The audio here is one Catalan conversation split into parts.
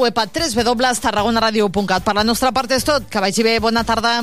web a www.tarragonaradio.cat. Per la nostra part és tot. Que vagi bé. Bona tarda.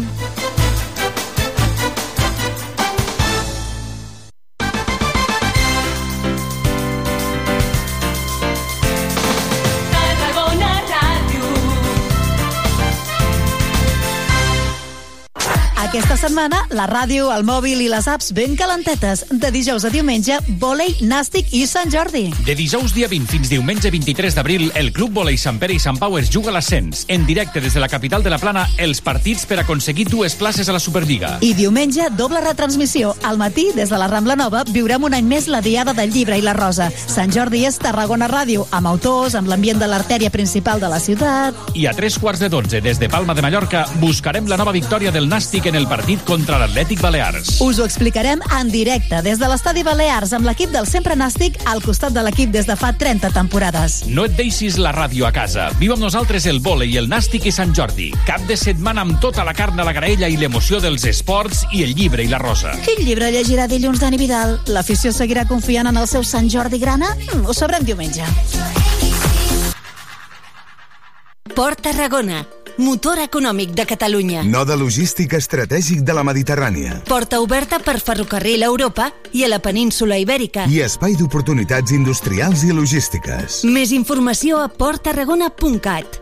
Aquesta setmana, la ràdio, el mòbil i les apps ben calentetes. De dijous a diumenge, vòlei, nàstic i Sant Jordi. De dijous dia 20 fins diumenge 23 d'abril, el Club Volei Sant Pere i Sant Pau es juga a l'ascens. En directe des de la capital de la Plana, els partits per aconseguir dues places a la Superliga. I diumenge, doble retransmissió. Al matí, des de la Rambla Nova, viurem un any més la Diada del Llibre i la Rosa. Sant Jordi és Tarragona Ràdio, amb autors, amb l'ambient de l'artèria principal de la ciutat. I a tres quarts de dotze, des de Palma de Mallorca, buscarem la nova victòria del Nàstic en el partit contra l'Atlètic Balears. Us ho explicarem en directe des de l'estadi Balears amb l'equip del Sempre Nàstic al costat de l'equip des de fa 30 temporades. No et deixis la ràdio a casa. Viu amb nosaltres el vòlei, el nàstic i Sant Jordi. Cap de setmana amb tota la carn a la graella i l'emoció dels esports i el llibre i la rosa. Quin llibre llegirà dilluns Dani Vidal? L'afició seguirà confiant en el seu Sant Jordi Grana? Mm, ho sabrem diumenge. Port Tarragona, motor econòmic de Catalunya. Node logístic estratègic de la Mediterrània. Porta oberta per ferrocarril a Europa i a la península Ibèrica. I espai d'oportunitats industrials i logístiques. Més informació a porttarragona.cat.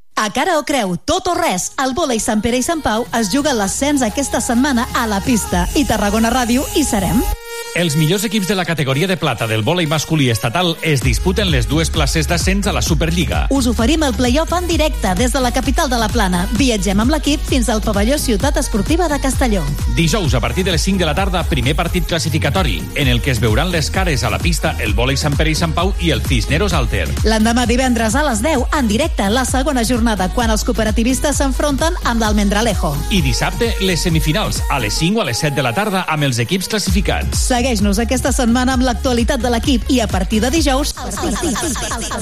A cara o creu, tot o res, el vòlei Sant Pere i Sant Pau es juga l'ascens aquesta setmana a la pista i Tarragona Ràdio hi serem. Els millors equips de la categoria de plata del vòlei masculí estatal es disputen les dues places d'ascens a la Superliga. Us oferim el play-off en directe des de la capital de la Plana. Viatgem amb l'equip fins al pavelló Ciutat Esportiva de Castelló. Dijous, a partir de les 5 de la tarda, primer partit classificatori, en el que es veuran les cares a la pista el vòlei Sant Pere i Sant Pau i el Cisneros Alter. L'endemà divendres a les 10, en directe, la segona jornada, quan els cooperativistes s'enfronten amb l'Almendralejo. I dissabte, les semifinals, a les 5 o a les 7 de la tarda, amb els equips classificats. Segueix-nos aquesta setmana amb l'actualitat de l'equip i a partir de dijous...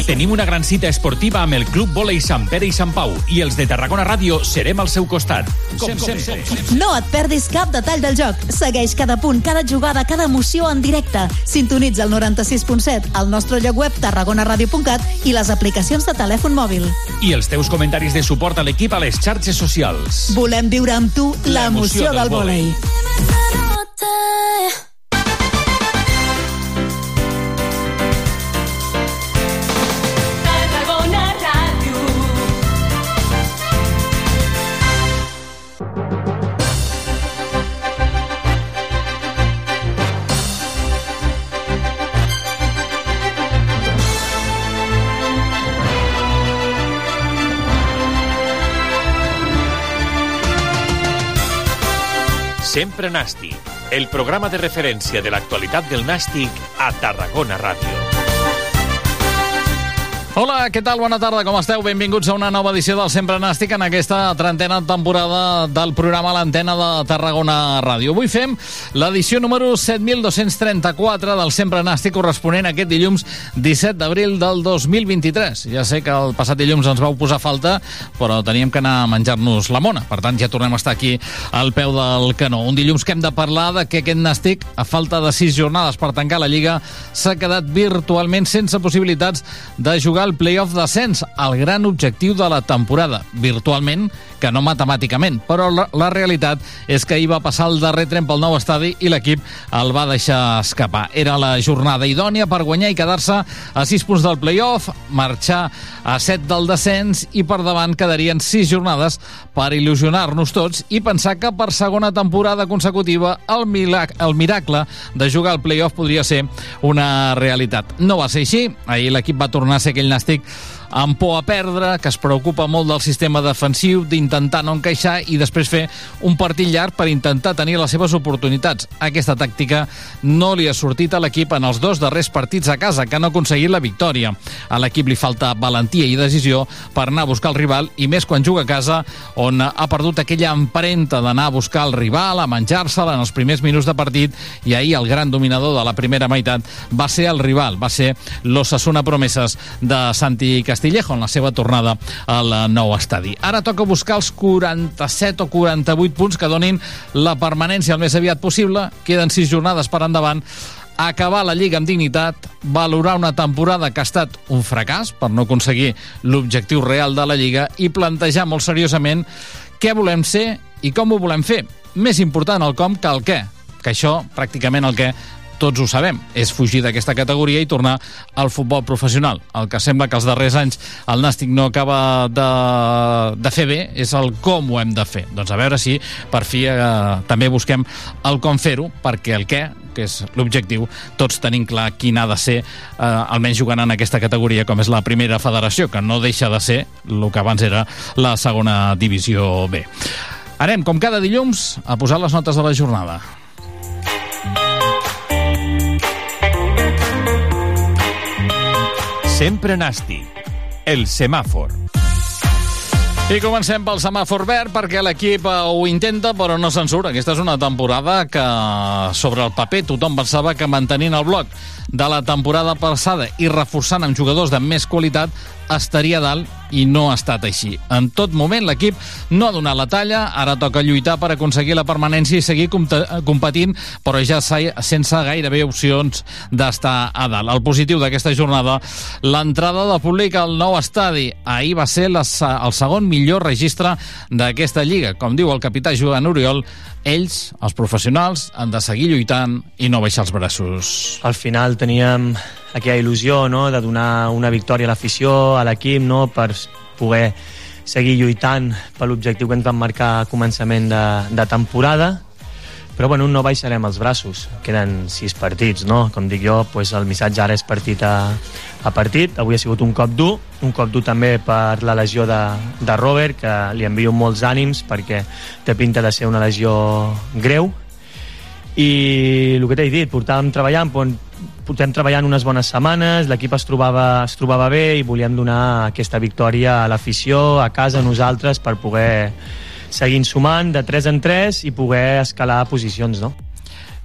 Tenim una gran cita esportiva amb el Club Vòlei Sant Pere i Sant Pau i els de Tarragona Ràdio serem al seu costat. Com sempre. No et perdis cap detall del joc. Segueix cada punt, cada jugada, cada emoció en directe. Sintonitza el 96.7 al nostre lloc web tarragonaradio.cat i les aplicacions de telèfon mòbil. I els teus comentaris de suport a l'equip a les xarxes socials. Volem viure amb tu l'emoció del vòlei. Tarragona Sempre Nàstic, el programa de referència de l'actualitat del Nàstic a Tarragona Ràdio. Hola, què tal? Bona tarda, com esteu? Benvinguts a una nova edició del Sempre Nàstic en aquesta trentena temporada del programa L'Antena de Tarragona Ràdio. Avui fem l'edició número 7234 del Sempre Nàstic corresponent a aquest dilluns 17 d'abril del 2023. Ja sé que el passat dilluns ens vau posar falta, però teníem que anar a menjar-nos la mona. Per tant, ja tornem a estar aquí al peu del canó. Un dilluns que hem de parlar de que aquest Nàstic, a falta de sis jornades per tancar la Lliga, s'ha quedat virtualment sense possibilitats de jugar el playoff d'ascens, el gran objectiu de la temporada, virtualment, que no matemàticament, però la, realitat és que ahir va passar el darrer tren pel nou estadi i l'equip el va deixar escapar. Era la jornada idònia per guanyar i quedar-se a 6 punts del playoff, marxar a 7 del descens i per davant quedarien 6 jornades per il·lusionar-nos tots i pensar que per segona temporada consecutiva el, milac el miracle de jugar al playoff podria ser una realitat. No va ser així, ahir l'equip va tornar a ser aquell nàstic amb por a perdre, que es preocupa molt del sistema defensiu, d'intentar no encaixar i després fer un partit llarg per intentar tenir les seves oportunitats. Aquesta tàctica no li ha sortit a l'equip en els dos darrers partits a casa, que han aconseguit la victòria. A l'equip li falta valentia i decisió per anar a buscar el rival, i més quan juga a casa, on ha perdut aquella empremta d'anar a buscar el rival, a menjar-se'l en els primers minuts de partit, i ahir el gran dominador de la primera meitat va ser el rival, va ser l'Ossassuna Promeses de Santi Castillejo en la seva tornada al nou estadi. Ara toca buscar els 47 o 48 punts que donin la permanència el més aviat possible. Queden 6 jornades per endavant acabar la Lliga amb dignitat, valorar una temporada que ha estat un fracàs per no aconseguir l'objectiu real de la Lliga i plantejar molt seriosament què volem ser i com ho volem fer. Més important el com que el què, que això pràcticament el què tots ho sabem, és fugir d'aquesta categoria i tornar al futbol professional. El que sembla que els darrers anys el Nàstic no acaba de, de fer bé és el com ho hem de fer. Doncs a veure si per fi eh, també busquem el com fer-ho, perquè el què que és l'objectiu, tots tenim clar quin ha de ser, eh, almenys jugant en aquesta categoria, com és la primera federació, que no deixa de ser el que abans era la segona divisió B. Anem, com cada dilluns, a posar les notes de la jornada. Sempre nàstic. El semàfor. I comencem pel semàfor verd perquè l'equip eh, ho intenta però no se'n surt. Aquesta és una temporada que sobre el paper tothom pensava que mantenint el bloc de la temporada passada i reforçant amb jugadors de més qualitat estaria dalt i no ha estat així. En tot moment l'equip no ha donat la talla, ara toca lluitar per aconseguir la permanència i seguir competint, però ja sense gairebé opcions d'estar a dalt. El positiu d'aquesta jornada, l'entrada de públic al nou estadi. Ahir va ser la, el segon millor registre d'aquesta lliga. Com diu el capità Joan Oriol, ells, els professionals, han de seguir lluitant i no baixar els braços. Al final teníem aquella il·lusió no? de donar una victòria a l'afició, a l'equip, no? per poder seguir lluitant per l'objectiu que ens vam marcar a començament de, de temporada però bueno, no baixarem els braços queden sis partits, no? com dic jo pues, el missatge ara és partit a, a partit avui ha sigut un cop dur un cop dur també per la lesió de, de Robert que li envio molts ànims perquè té pinta de ser una lesió greu i el que t'he dit, portàvem treballant portem treballant unes bones setmanes, l'equip es, trobava, es trobava bé i volíem donar aquesta victòria a l'afició, a casa, a nosaltres, per poder seguir sumant de 3 en 3 i poder escalar posicions, no?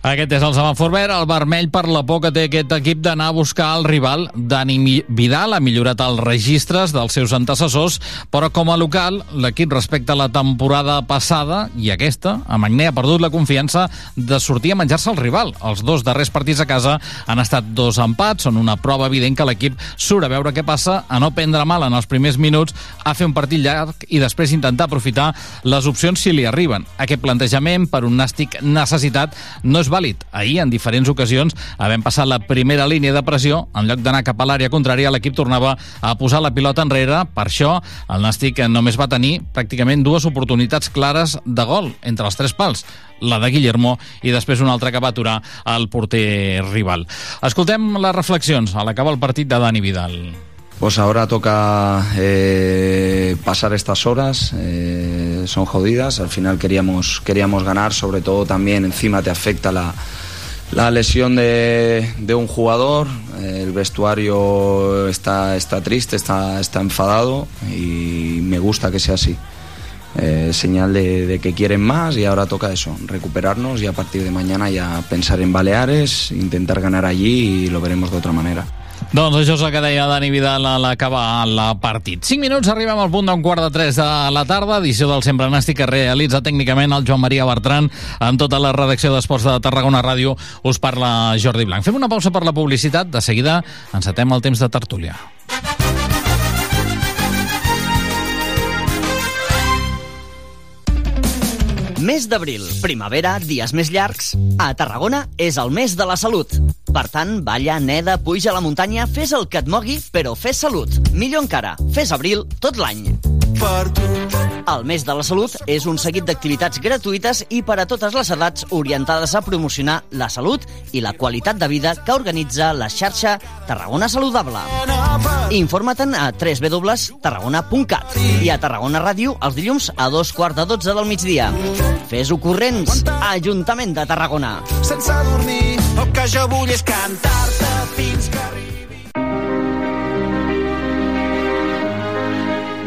Aquest és el semàfor verd, el vermell per la por que té aquest equip d'anar a buscar el rival. Dani Vidal ha millorat els registres dels seus antecessors, però com a local, l'equip respecte a la temporada passada i aquesta, a Magné ha perdut la confiança de sortir a menjar-se el rival. Els dos darrers partits a casa han estat dos empats, són una prova evident que l'equip surt a veure què passa, a no prendre mal en els primers minuts, a fer un partit llarg i després intentar aprofitar les opcions si li arriben. Aquest plantejament, per un nàstic necessitat, no és vàlid. Ahir, en diferents ocasions, havent passat la primera línia de pressió, en lloc d'anar cap a l'àrea contrària, l'equip tornava a posar la pilota enrere. Per això, el Nàstic només va tenir pràcticament dues oportunitats clares de gol entre els tres pals la de Guillermo i després una altra que va aturar el porter rival. Escoltem les reflexions a l'acabar el partit de Dani Vidal. Pues ahora toca eh, pasar estas horas, eh, son jodidas, al final queríamos, queríamos ganar, sobre todo también encima te afecta la, la lesión de, un jugador, el vestuario está, está triste, está, está enfadado y me gusta que sea así. Eh, señal de, de, que quieren más y ahora toca eso, recuperarnos y a partir de mañana ya pensar en Baleares, intentar ganar allí y lo veremos de otra manera. Doncs això és el que deia Dani Vidal a l'acabar el partit. 5 minuts, arribem al punt d'un quart de 3 de la tarda, edició del Sempre Nàstic que realitza tècnicament el Joan Maria Bertran amb tota la redacció d'Esports de Tarragona Ràdio. Us parla Jordi Blanc. Fem una pausa per la publicitat, de seguida encetem el temps de tertúlia. Mes d'abril, primavera, dies més llargs. A Tarragona és el mes de la salut. Per tant, balla, neda, puja a la muntanya, fes el que et mogui, però fes salut. Millor encara, fes abril tot l'any. Per. El mes de la salut és un seguit d'activitats gratuïtes i per a totes les edats orientades a promocionar la salut i la qualitat de vida que organitza la xarxa Tarragona Saludable. Informa't-en a www.tarragona.cat i a Tarragona Ràdio els dilluns a dos quarts de dotze del migdia. Fes-ho corrents, Ajuntament de Tarragona. sense dormir. El que jo vull és cantar-te fins que arribi.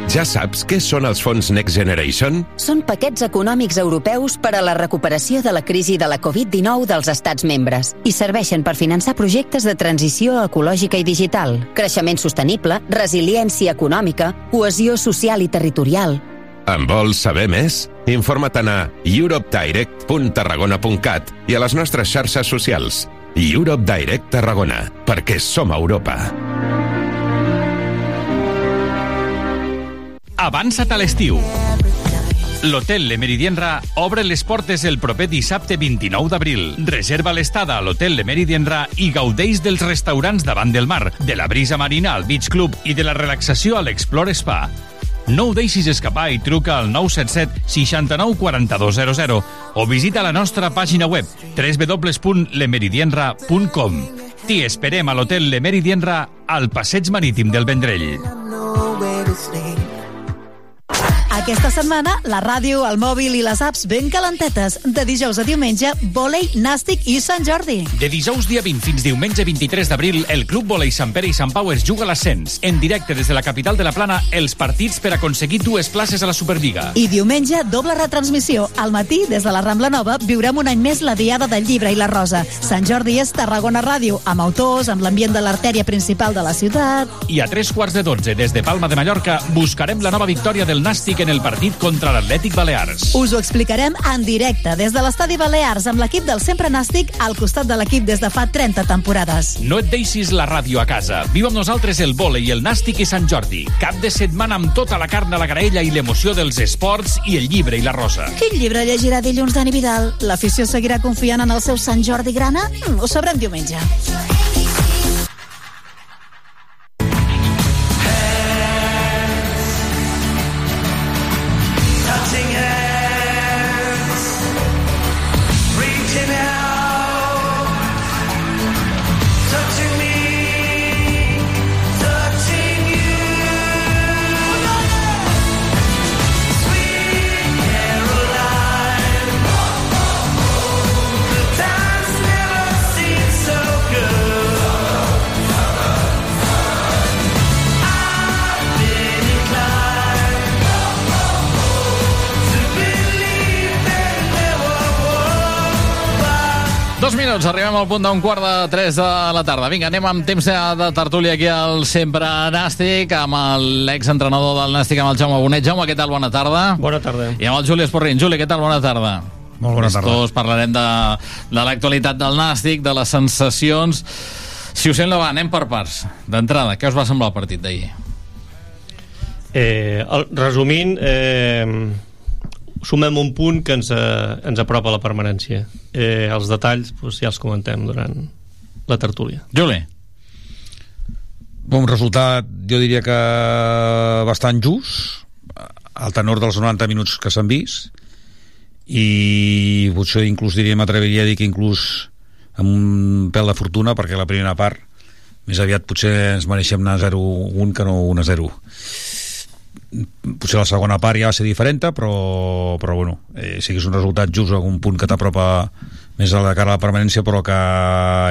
Ja saps què són els fons Next Generation? Són paquets econòmics europeus per a la recuperació de la crisi de la Covid-19 dels estats membres i serveixen per finançar projectes de transició ecològica i digital, creixement sostenible, resiliència econòmica, cohesió social i territorial. En vols saber més? Informa't a europedirect.tarragona.cat i a les nostres xarxes socials. Europe Direct Tarragona, perquè som Europa. Avança't a l'estiu. L'Hotel Le Meridienra obre les portes el proper dissabte 29 d'abril. Reserva l'estada a l'Hotel Le Meridienra i gaudeix dels restaurants davant del mar, de la brisa marina al Beach Club i de la relaxació a l'Explore Spa. No ho deixis escapar i truca al 977 69 4200 o visita la nostra pàgina web www.lemeridienra.com. T'hi esperem a l'Hotel Le Meridienra al Passeig Marítim del Vendrell. Aquesta setmana, la ràdio, el mòbil i les apps ben calentetes. De dijous a diumenge, vòlei, nàstic i Sant Jordi. De dijous dia 20 fins diumenge 23 d'abril, el Club Volei Sant Pere i Sant Pau es juga a l'ascens. En directe des de la capital de la Plana, els partits per aconseguir dues places a la Superliga. I diumenge, doble retransmissió. Al matí, des de la Rambla Nova, viurem un any més la Diada del Llibre i la Rosa. Sant Jordi és Tarragona Ràdio, amb autors, amb l'ambient de l'artèria principal de la ciutat. I a tres quarts de dotze, des de Palma de Mallorca, buscarem la nova victòria del Nàstic en el partit contra l'Atlètic Balears. Us ho explicarem en directe des de l'estadi Balears amb l'equip del Sempre Nàstic al costat de l'equip des de fa 30 temporades. No et deixis la ràdio a casa. Viu amb nosaltres el vòlei, el nàstic i Sant Jordi. Cap de setmana amb tota la carn a la graella i l'emoció dels esports i el llibre i la rosa. Quin llibre llegirà dilluns Dani Vidal? L'afició seguirà confiant en el seu Sant Jordi Grana? Ho sabrem diumenge. Minuts, arribem al punt d'un quart de tres de la tarda. Vinga, anem amb temps de, de tertúlia aquí al Sempre Nàstic, amb l'exentrenador del Nàstic, amb el Jaume Bonet. Jaume, què tal? Bona tarda. Bona tarda. I amb el Juli Esporrin. Juli, què tal? Bona tarda. Molt bona tarda. Tots parlarem de, de l'actualitat del Nàstic, de les sensacions. Si us sembla, va, anem per parts. D'entrada, què us va semblar el partit d'ahir? Eh, el, resumint, eh, sumem un punt que ens, eh, ens apropa a la permanència. Eh, els detalls doncs, ja els comentem durant la tertúlia. Juli. Un resultat, jo diria que bastant just, al tenor dels 90 minuts que s'han vist, i potser inclús diria, m'atreviria a dir que inclús amb un pèl de fortuna, perquè la primera part més aviat potser ens mereixem anar 0-1 que no 1-0 potser la segona part ja va ser diferent però, però bueno, eh, sí que és un resultat just algun punt que t'apropa més a la cara a la permanència però que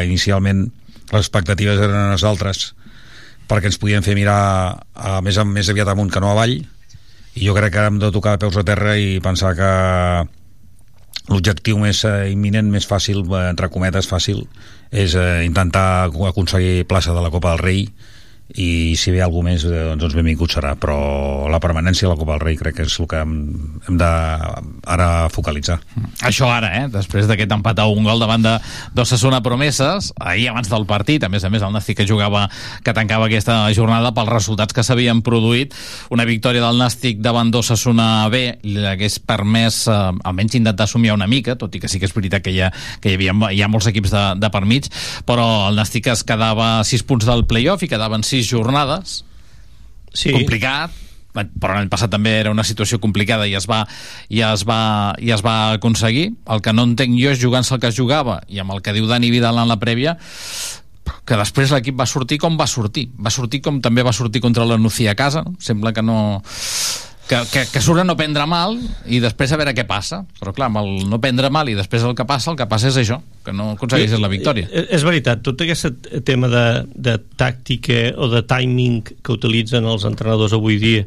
inicialment les expectatives eren les altres perquè ens podien fer mirar a, més, a, més aviat amunt que no avall i jo crec que hem de tocar peus a terra i pensar que l'objectiu més eh, imminent, més fàcil, eh, entre cometes fàcil, és eh, intentar aconseguir plaça de la Copa del Rei i si ve algú més doncs, doncs benvingut serà. Però la permanència de la Copa del Rei crec que és el que hem, hem de ara focalitzar. Això ara, eh? després d'aquest empat a un gol davant de d'Ossassuna Promeses, ahir abans del partit, a més a més el Nàstic que jugava, que tancava aquesta jornada pels resultats que s'havien produït, una victòria del Nàstic davant d'Ossassuna B li hagués permès eh, almenys intentar somiar una mica, tot i que sí que és veritat que hi ha, que hi havia hi ha molts equips de, de per mig, però el Nàstic es quedava a 6 punts del playoff i quedaven 6 jornades, sí. complicat, però l'any passat també era una situació complicada i es va, i es va, i es va aconseguir. El que no entenc jo és jugant-se el que es jugava i amb el que diu Dani Vidal en la prèvia que després l'equip va sortir com va sortir. Va sortir com també va sortir contra la Nucía a casa. No? Sembla que no que, que, que surt a no prendre mal i després a veure què passa. Però clar, amb el no prendre mal i després el que passa el que passa és això, que no aconsegueixes la victòria. És, és veritat, tot aquest tema de, de tàctica o de timing que utilitzen els entrenadors avui dia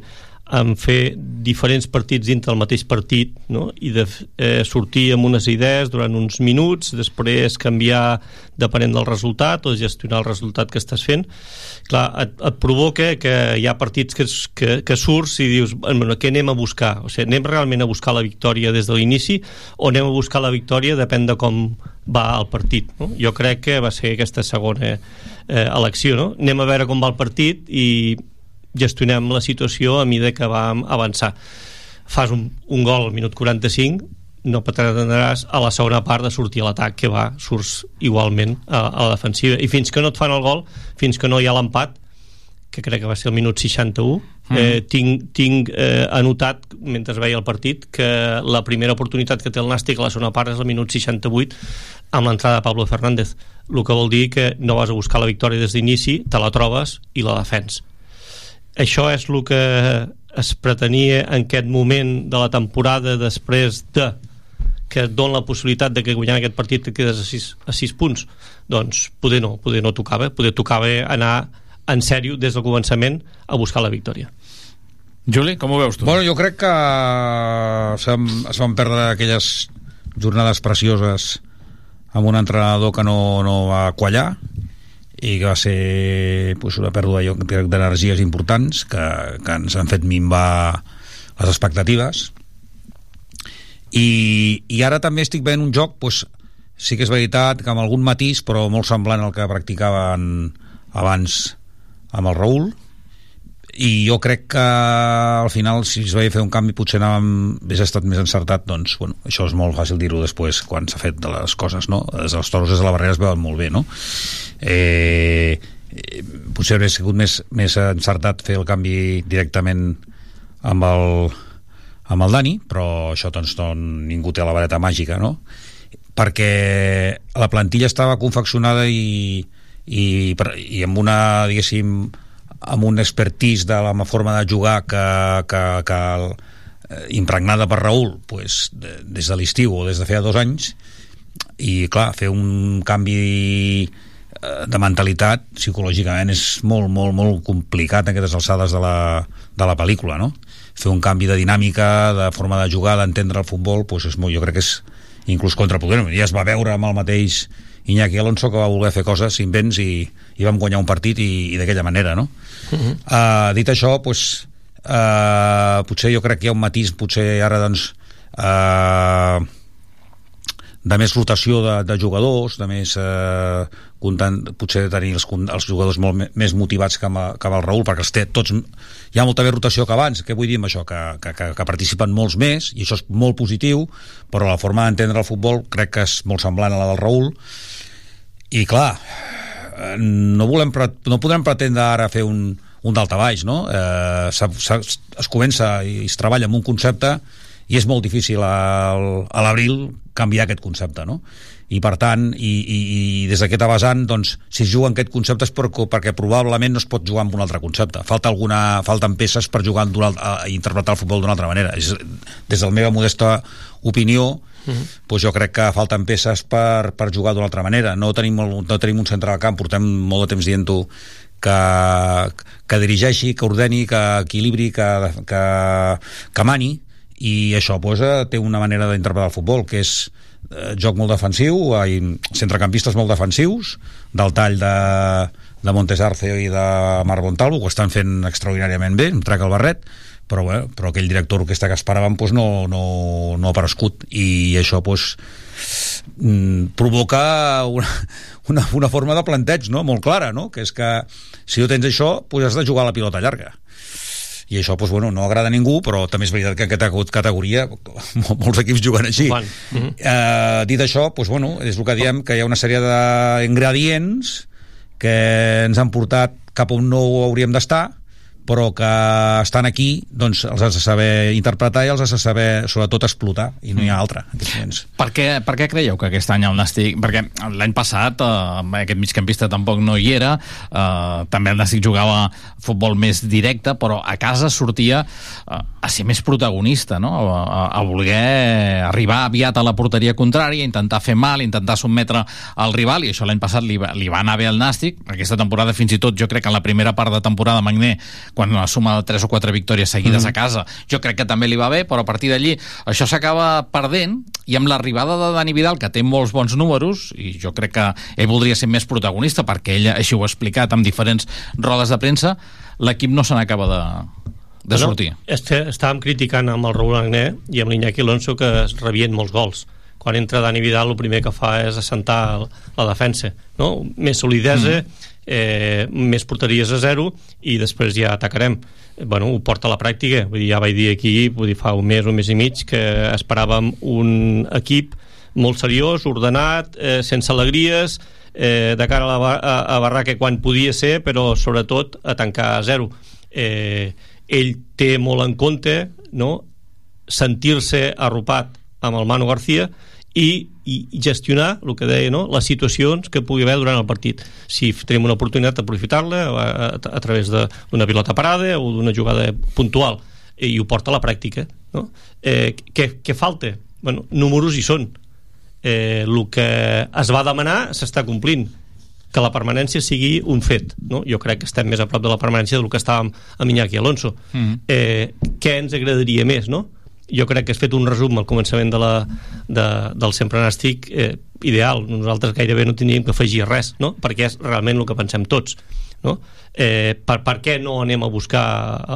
en fer diferents partits dintre del mateix partit no? i de eh, sortir amb unes idees durant uns minuts, després canviar depenent del resultat o gestionar el resultat que estàs fent clar, et, et provoca que hi ha partits que, que, que surts i dius bueno, què anem a buscar? O sigui, anem realment a buscar la victòria des de l'inici o anem a buscar la victòria depèn de com va el partit no? jo crec que va ser aquesta segona eh, elecció no? anem a veure com va el partit i gestionem la situació a mesura que vam avançar. Fas un, un gol al minut 45 no pretendràs a la segona part de sortir a l'atac que va, surts igualment a, a la defensiva. I fins que no et fan el gol fins que no hi ha l'empat que crec que va ser el minut 61 mm. eh, tinc, tinc eh, anotat mentre veia el partit que la primera oportunitat que té el Nàstic a la segona part és el minut 68 amb l'entrada de Pablo Fernández. El que vol dir que no vas a buscar la victòria des d'inici, te la trobes i la defens això és el que es pretenia en aquest moment de la temporada després de que et dona la possibilitat de que guanyant aquest partit et quedes a 6, a 6 punts. Doncs poder no, poder no tocava poder tocava anar en sèrio des del començament a buscar la victòria. Juli, com ho veus tu? Bueno, jo crec que es van perdre aquelles jornades precioses amb un entrenador que no, no va quallar i que va ser pues, una pèrdua d'energies importants que, que ens han fet minvar les expectatives. I, i ara també estic veient un joc pues, sí que és veritat que amb algun matís però molt semblant al que practicaven abans amb el Raül i jo crec que al final si es veia fer un canvi potser anàvem hagués estat més encertat doncs bueno, això és molt fàcil dir-ho després quan s'ha fet de les coses no? des dels toros des de la barrera es veuen molt bé no? eh, potser hauria sigut més, més encertat fer el canvi directament amb el, amb el Dani, però això doncs no, ningú té la vareta màgica, no? Perquè la plantilla estava confeccionada i, i, i amb una, diguéssim, amb un expertís de la forma de jugar que, que, que el, eh, impregnada per Raül pues, de, des de l'estiu o des de feia dos anys i clar, fer un canvi Eh, de mentalitat psicològicament és molt, molt, molt complicat en aquestes alçades de la, de la pel·lícula, no? Fer un canvi de dinàmica, de forma de jugar, d'entendre el futbol, doncs és molt, jo crec que és inclús contraproduent. Ja es va veure amb el mateix Iñaki Alonso que va voler fer coses, invents, i, i vam guanyar un partit i, i d'aquella manera, no? Uh -huh. uh, dit això, doncs, uh, potser jo crec que hi ha un matís, potser ara, doncs, uh, de més rotació de, de jugadors, de més eh, comptant, potser tenir els, els jugadors molt més motivats que amb, que amb el Raül, perquè els té tots... Hi ha molta més rotació que abans. Què vull dir amb això? Que, que, que, que participen molts més, i això és molt positiu, però la forma d'entendre el futbol crec que és molt semblant a la del Raül. I clar, no, volem, no podrem pretendre ara fer un, un daltabaix, no? Eh, s ha, s ha, es comença i es treballa amb un concepte i és molt difícil al, a l'abril canviar aquest concepte, no? I per tant, i, i, i des d'aquest vessant, doncs, si es juga en aquest concepte és per, perquè probablement no es pot jugar amb un altre concepte. Falta alguna, falten peces per jugar a, a interpretar el futbol d'una altra manera. És, des de la meva modesta opinió, Uh -huh. doncs jo crec que falten peces per, per jugar d'una altra manera no tenim, no tenim un centre del camp portem molt de temps dient-ho que, que dirigeixi, que ordeni, que equilibri, que, que, que mani i això pues, eh, té una manera d'interpretar el futbol que és eh, joc molt defensiu, hay centrecampistes molt defensius, del tall de, de Montesarce i de Marc Montalvo, que ho estan fent extraordinàriament bé, em trec el barret, però, bueno, però aquell director orquestra que esperàvem doncs no, no, no ha aparegut i això doncs, mm, provoca una, una, una forma de planteig no? molt clara, no? que és que si no tens això doncs has de jugar a la pilota llarga i això doncs, bueno, no agrada a ningú però també és veritat que en aquesta categoria molts equips juguen així? Mm -hmm. eh, dit això, doncs, bueno, és el que diem que hi ha una sèrie d'ingredients que ens han portat cap on no hauríem d'estar però que estan aquí doncs els has de saber interpretar i els has de saber sobretot explotar i no hi ha altra en aquests moments. Per què, per què creieu que aquest any el Nàstic... Perquè l'any passat eh, aquest migcampista tampoc no hi era, eh, també el Nàstic jugava futbol més directe, però a casa sortia eh, a ser més protagonista, no? a, a voler arribar aviat a la porteria contrària, intentar fer mal, intentar sotmetre el rival, i això l'any passat li, li va anar bé al Nàstic. Aquesta temporada, fins i tot, jo crec que en la primera part de temporada, Magné, quan suma tres o quatre victòries seguides Mm. a casa, jo crec que també li va bé, però a partir d'allí això s'acaba perdent i amb l'arribada de Dani Vidal, que té molts bons números, i jo crec que ell voldria ser més protagonista, perquè ell així ho ha explicat en diferents rodes de premsa, l'equip no se n'acaba de, de Bueno, sortir. Este, estàvem criticant amb el Raúl Agné i amb l'Iñaki Alonso que es rebien molts gols. Quan entra Dani Vidal el primer que fa és assentar la defensa. No? Més solidesa, mm. Eh, més porteries a zero i després ja atacarem. Bueno, ho porta a la pràctica. Vull dir, ja vaig dir aquí, vull dir, fa un mes, un mes i mig, que esperàvem un equip molt seriós, ordenat, eh, sense alegries, eh, de cara a, la, a, a Barraca quan podia ser, però sobretot a tancar a zero. Eh, ell té molt en compte no, sentir-se arropat amb el Manu García i, i gestionar el que deia, no? les situacions que pugui haver durant el partit si tenim una oportunitat d'aprofitar-la a, a, a través de- d'una pilota parada o d'una jugada puntual i ho porta a la pràctica no? eh, què, què falta? Bueno, números hi són eh, el que es va demanar s'està complint que la permanència sigui un fet no? jo crec que estem més a prop de la permanència del que estàvem amb Iñaki Alonso Mm. eh, què ens agradaria més no? Jo crec que has fet un resum al començament de la, de, del Sempre Nàstic eh, ideal, nosaltres gairebé no tindríem que afegir res, no? perquè és realment el que pensem tots no? eh, per, per què no anem a buscar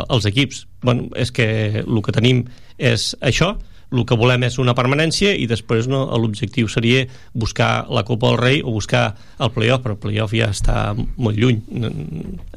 els equips? Bueno, és que el que tenim és això el que volem és una permanència i després no, l'objectiu seria buscar la Copa del Rei o buscar el playoff, però el playoff ja està molt lluny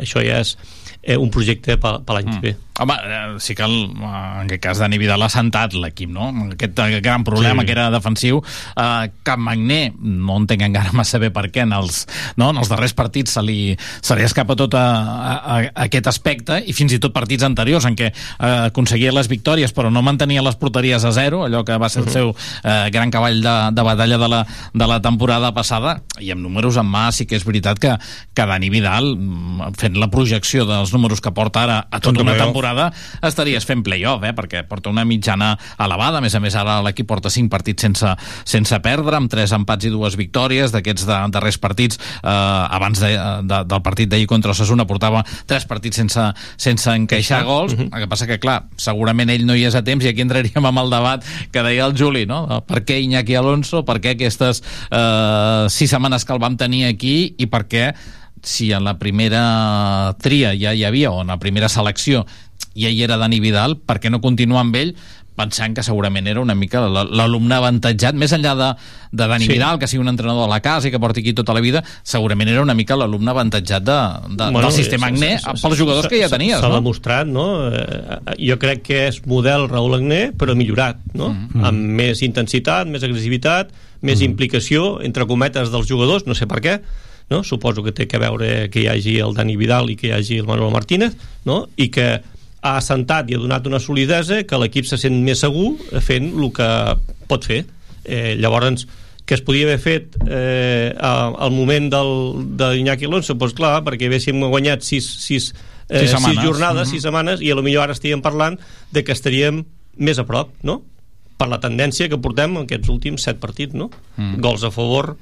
això ja és eh, un projecte per, l'any que ve Home, eh, sí que el, en aquest cas Dani Vidal ha sentat l'equip, no? Aquest eh, gran problema Sí. que era defensiu, eh, que Magné no entenc encara massa bé per què en els, no? en els darrers partits se li, se li escapa tot a, a, a aquest aspecte i fins i tot partits anteriors en què eh, aconseguia les victòries però no mantenia les porteries a zero, allò que va ser el seu eh, gran cavall de, de batalla de la, de la temporada passada i amb números en mà sí que és veritat que, que Dani Vidal, mm, fent la projecció dels números que porta ara a tota Tot una playoff. Temporada estaries fent playoff, eh? perquè porta una mitjana elevada, a més a més ara l'equip porta 5 partits sense, sense perdre, amb 3 empats i dues victòries, d'aquests de, darrers partits eh, abans de, de, del partit d'ahir contra Osasuna portava 3 partits sense, sense encaixar gols, el que passa que clar, segurament ell no hi és a temps i aquí entraríem amb el debat que deia el Juli, no? per què Iñaki Alonso, per què aquestes eh, 6 setmanes que el vam tenir aquí i per què si en la primera tria ja hi havia, o en la primera selecció ja hi era Dani Vidal, per què no continuar amb ell pensant que segurament era una mica l'alumne avantatjat, més enllà de, de Dani Sí. Vidal, que sigui un entrenador de la casa i que porti aquí tota la vida, segurament era una mica l'alumne avantatjat de, de, bueno, del sistema Agné pels jugadors que ja tenies, s'ha no? demostrat, no? Eh, jo crec que és model Raúl Agné, però millorat, no? Mm-hmm. Amb més intensitat, més agressivitat, més implicació, entre cometes, dels jugadors, no sé per què, no? Suposo que té que veure que hi hagi el Dani Vidal i que hi hagi el Manuel Martínez, no? I que ha assentat i ha donat una solidesa que l'equip se sent més segur fent el que pot fer. Eh, llavors, que es podia haver fet eh, al moment del, de Iñaki Alonso, doncs clar, perquè haguéssim guanyat sis, sis, eh, Sis sis, jornades, Mhm. sis setmanes, i a lo millor ara estaríem parlant de que estaríem més a prop, no? Per la tendència que portem en aquests últims set partits, no? Mm. Gols a favor,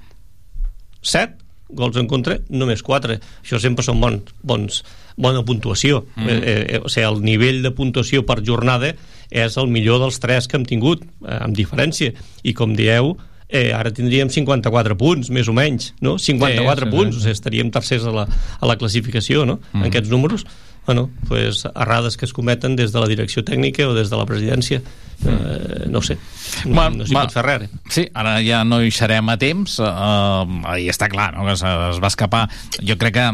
set, gols en contra, només 4. Això sempre són bons, bons, bona puntuació. Mm. Eh, eh, o sigui, el nivell de puntuació per jornada és el millor dels tres que hem tingut, eh, amb diferència. I com dieu, eh, ara tindríem 54 punts, més o menys, no? 54 Sí, sí, punts, sí. o sigui, estaríem tercers a la, a la classificació, no? Mm. En aquests números. Bueno, pues, errades que es cometen des de la direcció tècnica o des de la presidència, eh, no ho sé, no, Va, no s'hi pot fer res. Sí, ara ja no hi serem a temps, uh, i està clar, no?, que es, es va escapar. Jo crec que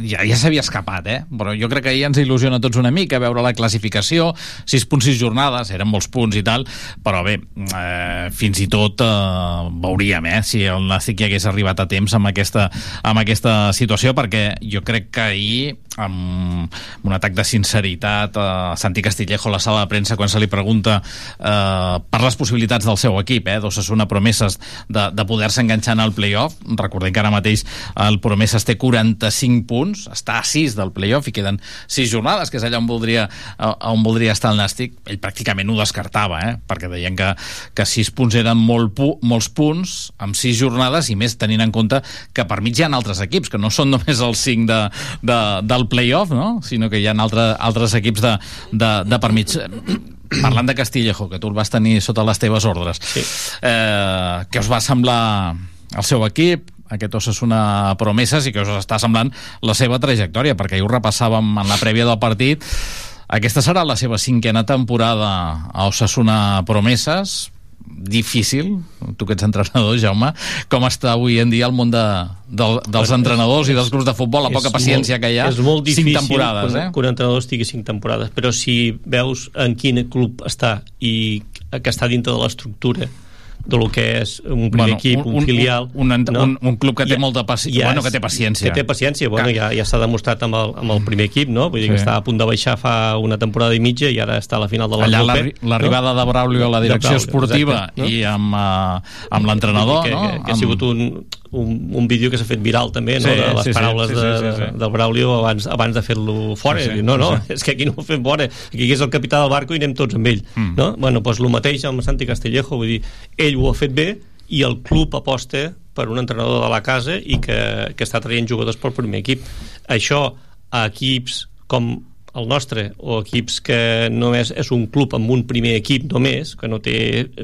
ja, ja s'havia escapat, eh? Però jo crec que ja ens il·lusiona tots una mica veure la classificació, 6 punts 6 jornades, eren molts punts i tal, però bé, eh, fins i tot eh, veuríem, eh, si el Nàstic hi hagués arribat a temps amb aquesta, amb aquesta situació, perquè jo crec que ahir, amb, un atac de sinceritat, eh, Santi Castillejo a la sala de premsa, quan se li pregunta eh, per les possibilitats del seu equip, eh, d'Ossassuna Promeses, de, de poder-se enganxar en el playoff, recordem que ara mateix el Promeses té 45 punts, està a 6 del playoff i queden 6 jornades, que és allà on voldria, on voldria estar el Nàstic. Ell pràcticament ho descartava, eh, perquè deien que, que 6 punts eren molt pu molts punts amb 6 jornades i més tenint en compte que per mig hi ha altres equips, que no són només els 5 de, de, del playoff, no? sinó que hi ha altre, altres equips de, de, de per mig parlant de Castillejo, que tu el vas tenir sota les teves ordres sí. eh, què us va semblar el seu equip aquest Osasuna Promeses i que us està semblant la seva trajectòria perquè ahir ho repassàvem en la prèvia del partit. Aquesta serà la seva cinquena temporada a Osasuna Promeses. Difícil, tu que ets entrenador, Jaume, com està avui en dia el món de, del, dels entrenadors i dels clubs de futbol, la poca paciència molt, que hi ha, és molt difícil cinc temporades, que, eh? que un entrenador estigui cinc temporades però si veus en quin club està i que està dintre de l'estructura de lo que és un primer Bueno, equip, un, un- filial un- un- un- un club que té molta paci- bueno, que té paciència. que té paciència, bueno, ja, ja s'ha demostrat amb el, amb el primer equip, no? Vull dir Sí. que està a punt de baixar fa una temporada i mitja i ara està a la final de la allà l'arribada de Braulio a la direcció Braulio, esportiva exacte, no? i amb, uh, amb l'entrenador que, no? que, que ha sigut un, un, un vídeo que s'ha fet viral també, no? Sí, de les sí, sí, paraules sí, sí, de, sí, sí. del Braulio abans, abans de fer-lo fora. Sí, sí, Sí, sí, no, no, sí. és que aquí no ho fem fora. Aquí és el capità del barco i anem tots amb ell. Mm. No? Bueno, doncs el mateix amb Santi Castillejo, vull dir, ell ho ha fet bé i el club aposta per un entrenador de la casa i que, que està traient jugadors pel primer equip. Això a equips com el nostre, o equips que només és un club amb un primer equip només, que no té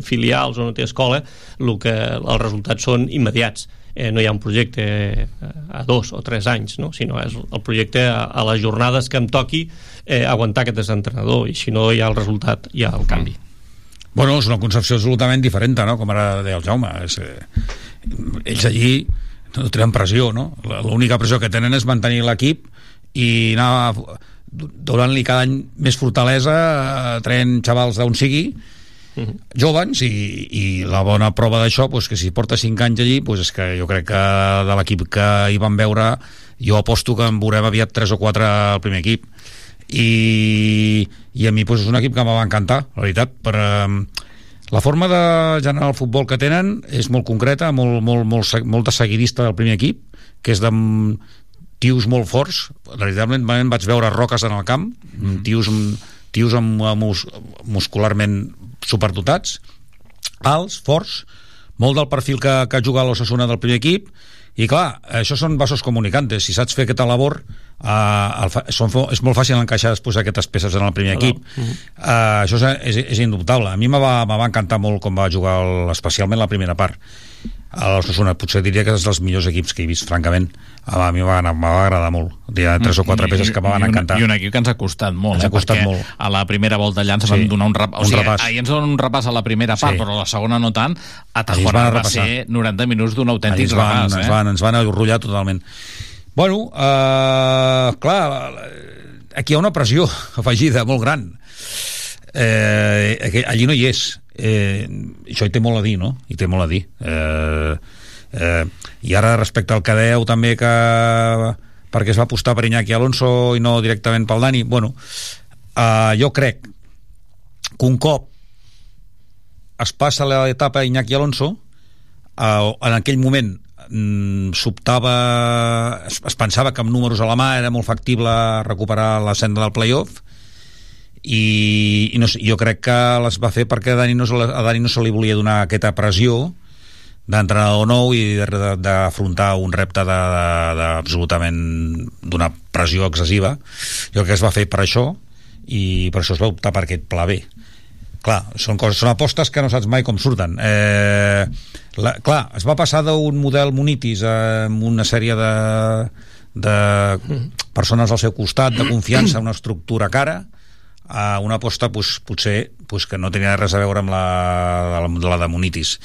filials o no té escola, el que els resultats són immediats. Eh, no hi ha un projecte eh, a dos o tres anys, no? sinó és el projecte a, a les jornades que em toqui eh, aguantar aquest desentrenador i si no hi ha el resultat, hi ha el canvi. Bueno, és una concepció absolutament diferent, no? Com ara deia el Jaume. És, eh, ells allí no tenen pressió, no? L'única pressió que tenen és mantenir l'equip i anar donant-li cada any més fortalesa, eh, traient xavals d'on sigui, jovens i, i la bona prova d'això pues, que si porta 5 anys allí pues, és que jo crec que de l'equip que hi van veure jo aposto que en veurem aviat 3 o 4 al primer equip. I, i a mi pues, és un equip que m'ha encantar la veritat per, eh, la forma de generar el futbol que tenen és molt concreta, molt, molt, molt, molt de seguidista del primer equip que és de mm, tios molt forts. Veritablement vaig veure roques en el camp tios, tios amb, amb mus, muscularment superdotats alts, forts molt del perfil que, que juga a l'Ossassuna del primer equip. I clar, això són vasos comunicantes. Si saps fer aquesta labor eh, el fa, són, és molt fàcil encaixar després aquestes peces en el primer equip. Eh, això és, és, és indubtable. A mi me va, me va encantar molt com va jugar el, especialment la primera part l'Ossassuna potser diria que és dels millors equips que he vist francament a mi m'ha va, va agradar molt hi ha tres o quatre peces que me van I un- un equip que ens ha costat molt, Ens ha eh? costat perquè molt. a la primera volta allà ens Sí. van donar un, rap... o Un sigui, repàs. ahir ens donen un repàs a la primera part, Sí. però a la segona no tant. A ens Tajuana va repassar. ser 90 minuts d'un autèntic ens van, repàs. ens eh? van, ens van enrotllar totalment bueno, eh, clar aquí hi ha una pressió afegida molt gran eh, allí no hi és eh, això hi té molt a dir no? hi té molt a dir eh, eh, i ara respecte al que dèieu també que perquè es va apostar per Iñaki Alonso i no directament pel Dani bueno, eh, jo crec que un cop es passa l'etapa Iñaki Alonso eh, en aquell moment mm, s'optava es, es pensava que amb números a la mà era molt factible recuperar la senda del playoff i, i no sé, jo crec que les va fer perquè a Dani no, a Dani no se li volia donar aquesta pressió d'entrenador nou i d'afrontar un repte de, de, de absolutament d'una pressió excessiva. Jo crec que es va fer per això i per això es va optar per aquest pla B. Clar, són, coses, són apostes que no saps mai com surten. Eh, la, clar, es va passar d'un model monitis amb una sèrie de, de persones al seu costat, de confiança, una estructura cara, a una aposta pues, potser pues, que no tenia res a veure amb la, la, la de Monitis.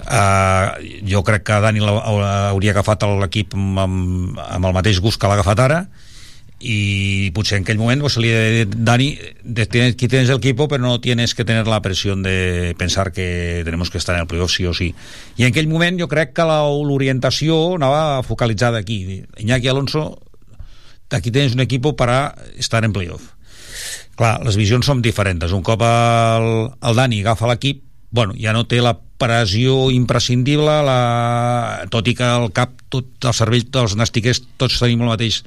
Uh, jo crec que Dani hauria agafat l'equip amb, amb, amb el mateix gust que l'ha agafat ara, y pues en aquel momento pues, le Dani, tienes, aquí tienes el equipo pero no tienes que tener la presión de pensar que tenemos que estar en el playoff sí o sí i en aquell moment jo crec que l'orientació anava focalitzada aquí. Iñaki Alonso aquí tienes un equipo para estar en playoff clar, les visions són diferents un cop el, el Dani agafa l'equip bueno, ja no té la pressió imprescindible la... tot i que al cap tot el cervell dels nastiquers tots tenim el mateix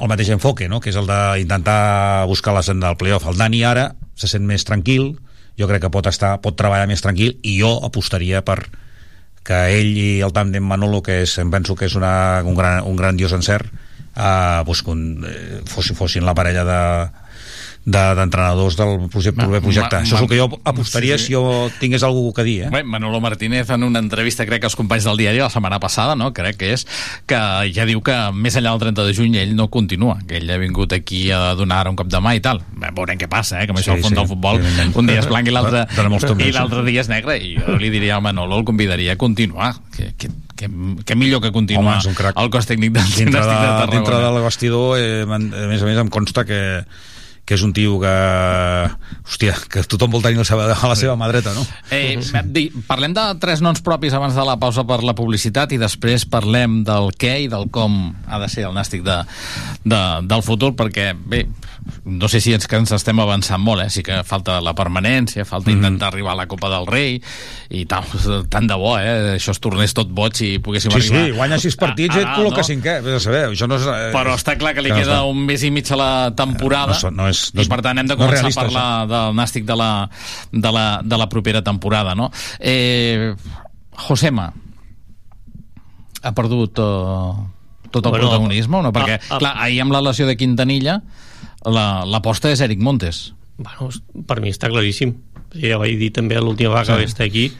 el mateix enfoque, no? que és el d'intentar buscar la senda del playoff. El Dani ara se sent més tranquil, jo crec que pot estar pot treballar més tranquil i jo apostaria per que ell i el tàndem Manolo, que és, em penso que és una, un, gran, un grandiós encert, pues, con, eh, fossin, fossin la parella de, d'entrenadors de, del projecte, proper projecte. Ma, Això és el que jo apostaria sí, sí. si jo tingués alguna que dir. Eh? Bé, Manolo Martínez en una entrevista, crec que als companys del diari la setmana passada, no? crec que és, que ja diu que més enllà del 30 de juny ell no continua, que ell ha vingut aquí a donar un cop de mà i tal. Bé, veurem què passa, eh? que amb sí, això al fons sí. del futbol un dia és blanc i l'altre i l'altre dia és negre i jo li diria al Manolo, el convidaria a continuar que, que, que, que millor que continuar Home, el cos tècnic del dintre, de, de dintre del vestidor eh, a més a més em consta que que és un tio que hòstia, que tothom vol tenir la seva, a la seva mà dreta, no? Eh, di, parlem de tres noms propis abans de la pausa per la publicitat i després parlem del què i del com ha de ser el nàstic de, de, del futur, perquè bé, no sé si ens, que ens estem avançant molt, eh? sí que falta la permanència, falta mm -hmm. intentar arribar a la Copa del Rei i tal, tant de bo, eh? això es tornés tot boig i poguéssim sí, arribar... Sí, guanya sis partits i et col·loca no? cinquè, vés a saber, això no és... Eh, Però està clar que li que queda no un mes i mig a la temporada no, no és, no és, i per tant hem de començar no a parlar això. del nàstic de la, de, la, de la propera temporada, no? Eh, Josema ha perdut uh, tot el bueno, protagonisme no? Perquè, a, a, clar, ahir amb la lesió de Quintanilla l'aposta la, és Eric Montes. Bueno, per mi està claríssim. Ja vaig dir també l'última vegada sí. que estar aquí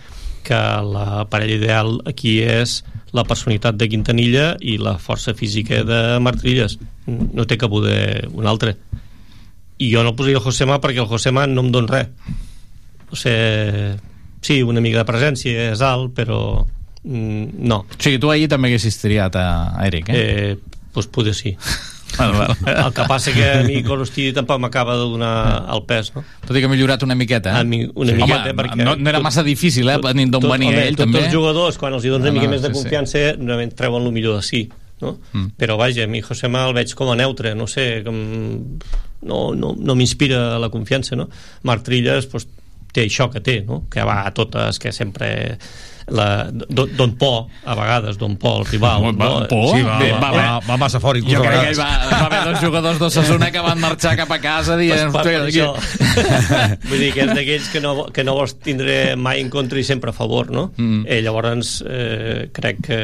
que la parella ideal aquí és la personalitat de Quintanilla i la força física de Martrilles. No té que poder un altre. I jo no posaria el Josema perquè el Josema no em dona res. O sigui, sí, una mica de presència és alt, però mm, no. O sigui, tu ahir també haguessis triat a Eric, eh? eh doncs poder sí. Val, val. El que passa que a mi Colostidi tampoc m'acaba de donar el pes, no? Tot i que ha millorat una miqueta, eh? Mi, una sí. miqueta, Home, perquè... No, no era massa difícil, eh, venint d'on venia ell, tots també. Tots els jugadors, quan els hi dones una mica més de confiança, sí. normalment treuen el millor de si, no? Mm. Però vaja, a mi Josema el veig com a neutre, no sé, com... no, no, no m'inspira la confiança, no? Marc Trilles, pues, té això que té, no? Que va a totes, que sempre Don Po, a vegades, Don Po, el rival. Va, no? Po? Sí, va, va, va, va, va massa fort, Jo crec que va, va haver dos jugadors d'Ossassuna que van marxar cap a casa dient... Pues, per això. Vull dir que és d'aquells que, no, que no vols tindre mai en contra i sempre a favor, no? Mm. Eh, llavors, eh, crec que,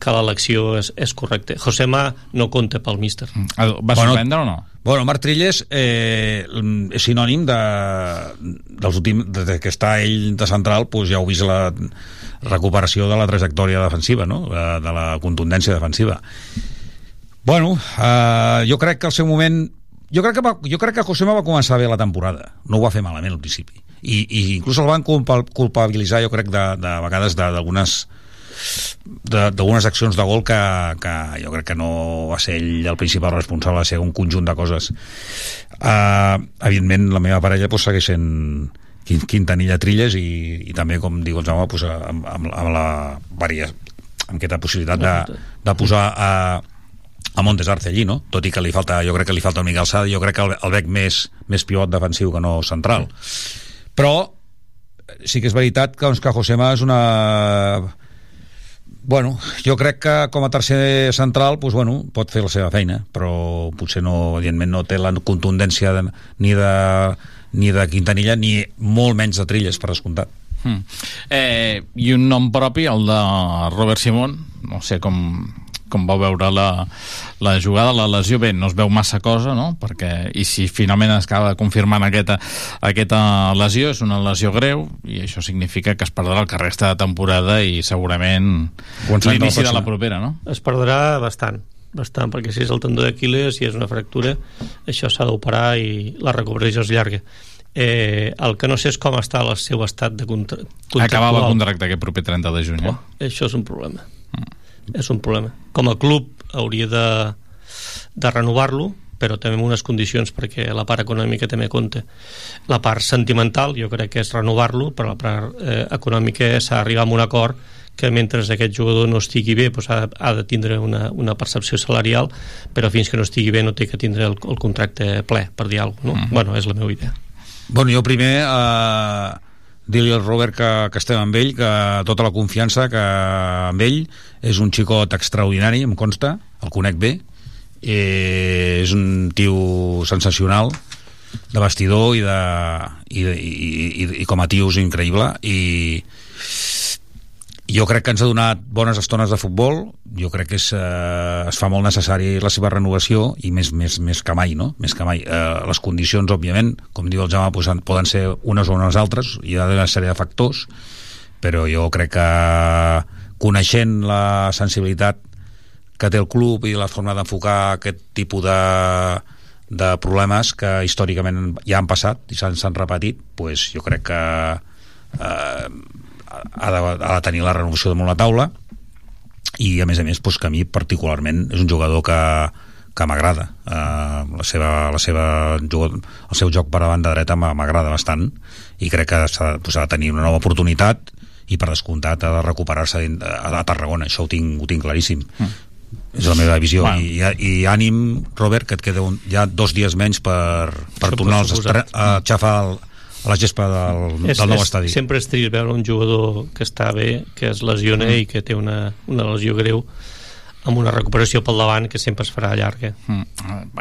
que l'elecció és, és correcta. Josema no compta pel míster. Mm. Va sorprendre bueno, o no? Bueno, Marc Trilles eh, és sinònim de, dels últims, de que està ell de central, doncs ja heu vist la, recuperació de la trajectòria defensiva, no? de, de la contundència defensiva. Bueno, eh, jo crec que al seu moment jo crec, que va, jo crec que Josema va començar bé la temporada no ho va fer malament al principi i, i inclús el van culpabilitzar jo crec de, de vegades d'algunes d'algunes accions de gol que, que jo crec que no va ser ell el principal responsable, va ser un conjunt de coses uh, evidentment la meva parella pues, segueix sent Quintanilla Trilles i, i també, com diu el Jaume, pues, amb, amb, amb la varia, amb aquesta possibilitat de, de posar a, a Montes Arce allí, no? Tot i que li falta, jo crec que li falta una mica alçada, jo crec que el, el bec més, més pivot defensiu que no central. Però sí que és veritat que, doncs, que Josema és una... Bueno, jo crec que com a tercer central pues, bueno, pot fer la seva feina, però potser no, evidentment no té la contundència de, ni de ni de Quintanilla ni molt menys de Trilles per descomptat mm. eh, i un nom propi el de Robert Simón no sé com com vau veure la, la jugada, la lesió, bé, no es veu massa cosa, no? Perquè, I si finalment es acaba confirmant aquesta, aquesta lesió, és una lesió greu, i això significa que es perdrà el que resta de temporada i segurament l'inici de la propera, no? es perdrà bastant bastant, perquè si és el tendó d'Aquiles i és una fractura, això s'ha d'operar i la recuperació és llarga eh, el que no sé és com està el seu estat de contra contractual. Acabava el contracte aquest proper 30 de juny. Eh? Oh, això és un problema. És un problema. Com a club hauria de, de renovar-lo, però també amb unes condicions perquè la part econòmica també compta. La part sentimental jo crec que és renovar-lo, però la part eh, econòmica s'ha d'arribar a un acord que mentre aquest jugador no estigui bé doncs ha, ha de tindre una, una percepció salarial però fins que no estigui bé no té que tindre el, el contracte ple, per dir alguna cosa no? Mhm. bueno, és la meva idea Bueno, jo primer eh, dir-li al Robert que, que estem amb ell, que tota la confiança que amb ell és un xicot extraordinari, em consta, el conec bé, eh, és un tio sensacional de vestidor i, de, i, i, i, i com a tio és increïble i jo crec que ens ha donat bones estones de futbol jo crec que és, eh, es fa molt necessari la seva renovació i més, més, més que mai, no? Més que mai. Eh, les condicions, òbviament, com diu el Jaume, pues, poden ser unes o unes altres, hi ha una sèrie de factors, però jo crec que coneixent la sensibilitat que té el club i la forma d'enfocar aquest tipus de, de problemes que històricament ja han passat i s'han repetit, pues jo crec que eh, ha, de, ha de tenir la renovació damunt la taula i a més a més pues, que a mi particularment és un jugador que, que m'agrada. Uh, la seva, la seva el seu joc per a banda dreta m'a- m'agrada bastant i crec que s'ha ha de tenir una nova oportunitat i per descomptat ha de recuperar-se a, Tarragona, això ho tinc, ho tinc claríssim. Mm. és la meva visió. Bueno. I, i ànim, Robert, que et queda un, ja dos dies menys per, per Això tornar als a xafar el, a la gespa del, és, del nou és, estadi sempre és trist veure un jugador que està bé, que es lesiona Mm. i que té una, una lesió greu amb una recuperació pel davant que sempre es farà llarga. Mm.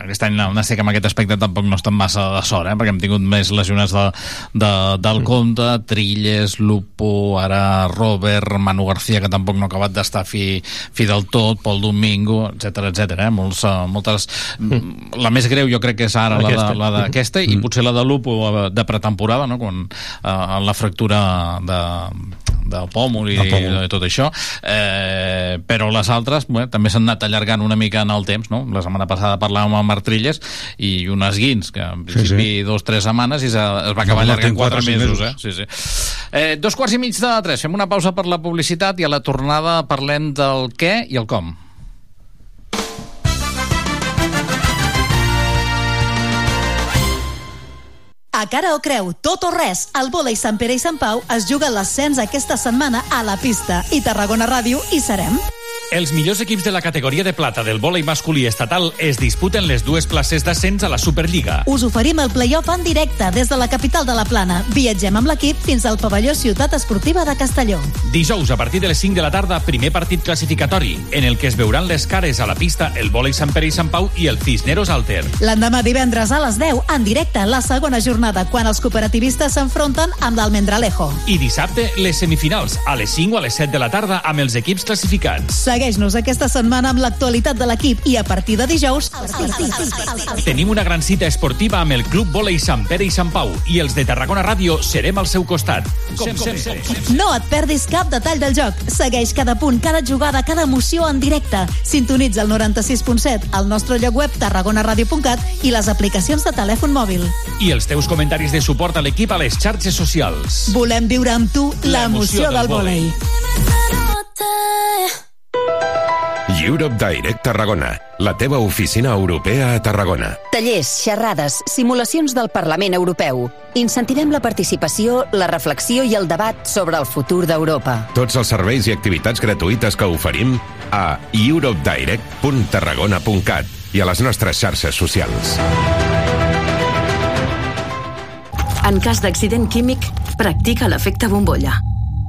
Aquest any no sé que amb aquest aspecte tampoc no estan massa de sort, eh? perquè hem tingut més lesionats de, de, del Mm. compte, Trilles, Lupo, ara Robert, Manu García, que tampoc no ha acabat d'estar fi, fi del tot, Pol Domingo, etc etc. Eh? Molts, uh, moltes... Mm. La més greu jo crec que és ara la Aquesta. de- la d'aquesta i Mm. potser la de Lupo eh, de pretemporada, no? quan uh, la fractura de, del pòmul i pòmul. de tot això eh, però les altres bé, també s'han anat allargant una mica en el temps no? la setmana passada parlàvem amb Martrilles i un esguins que en principi sí, sí. dos tres setmanes i es, es va acabar No, allargant quatre, quatre, mesos. eh? sí, sí. Eh, dos quarts i mig de tres fem una pausa per la publicitat i a la tornada parlem del què i el com A cara o creu, tot o res, el vòlei Sant Pere i Sant Pau es juga l'ascens aquesta setmana a la pista i Tarragona Ràdio hi serem. Els millors equips de la categoria de plata del vòlei masculí estatal es disputen les dues places d'ascens a la Superliga. Us oferim el play-off en directe des de la capital de la Plana. Viatgem amb l'equip fins al pavelló Ciutat Esportiva de Castelló. Dijous, a partir de les 5 de la tarda, primer partit classificatori, en el que es veuran les cares a la pista el vòlei Sant Pere i Sant Pau i el Cisneros Alter. L'endemà divendres a les 10, en directe, la segona jornada, quan els cooperativistes s'enfronten amb l'Almendralejo. I dissabte, les semifinals, a les 5 o a les 7 de la tarda, amb els equips classificats. Segueix-nos aquesta setmana amb l'actualitat de l'equip i a partir de dijous... Tenim una gran cita esportiva amb el Club Vòlei Sant Pere i Sant Pau i els de Tarragona Ràdio serem al seu costat. Com sempre. No et perdis cap detall del joc. Segueix cada punt, cada jugada, cada emoció en directe. Sintonitza el 96.7 al nostre lloc web tarragonaradio.cat i les aplicacions de telèfon mòbil. I els teus comentaris de suport a l'equip a les xarxes socials. Volem viure amb tu l'emoció del vòlei. Europe Direct Tarragona, la teva oficina europea a Tarragona. Tallers, xerrades, simulacions del Parlament Europeu. Incentivem la participació, la reflexió i el debat sobre el futur d'Europa. Tots els serveis i activitats gratuïtes que oferim a europedirect.tarragona.cat i a les nostres xarxes socials. En cas d'accident químic, practica l'efecte bombolla.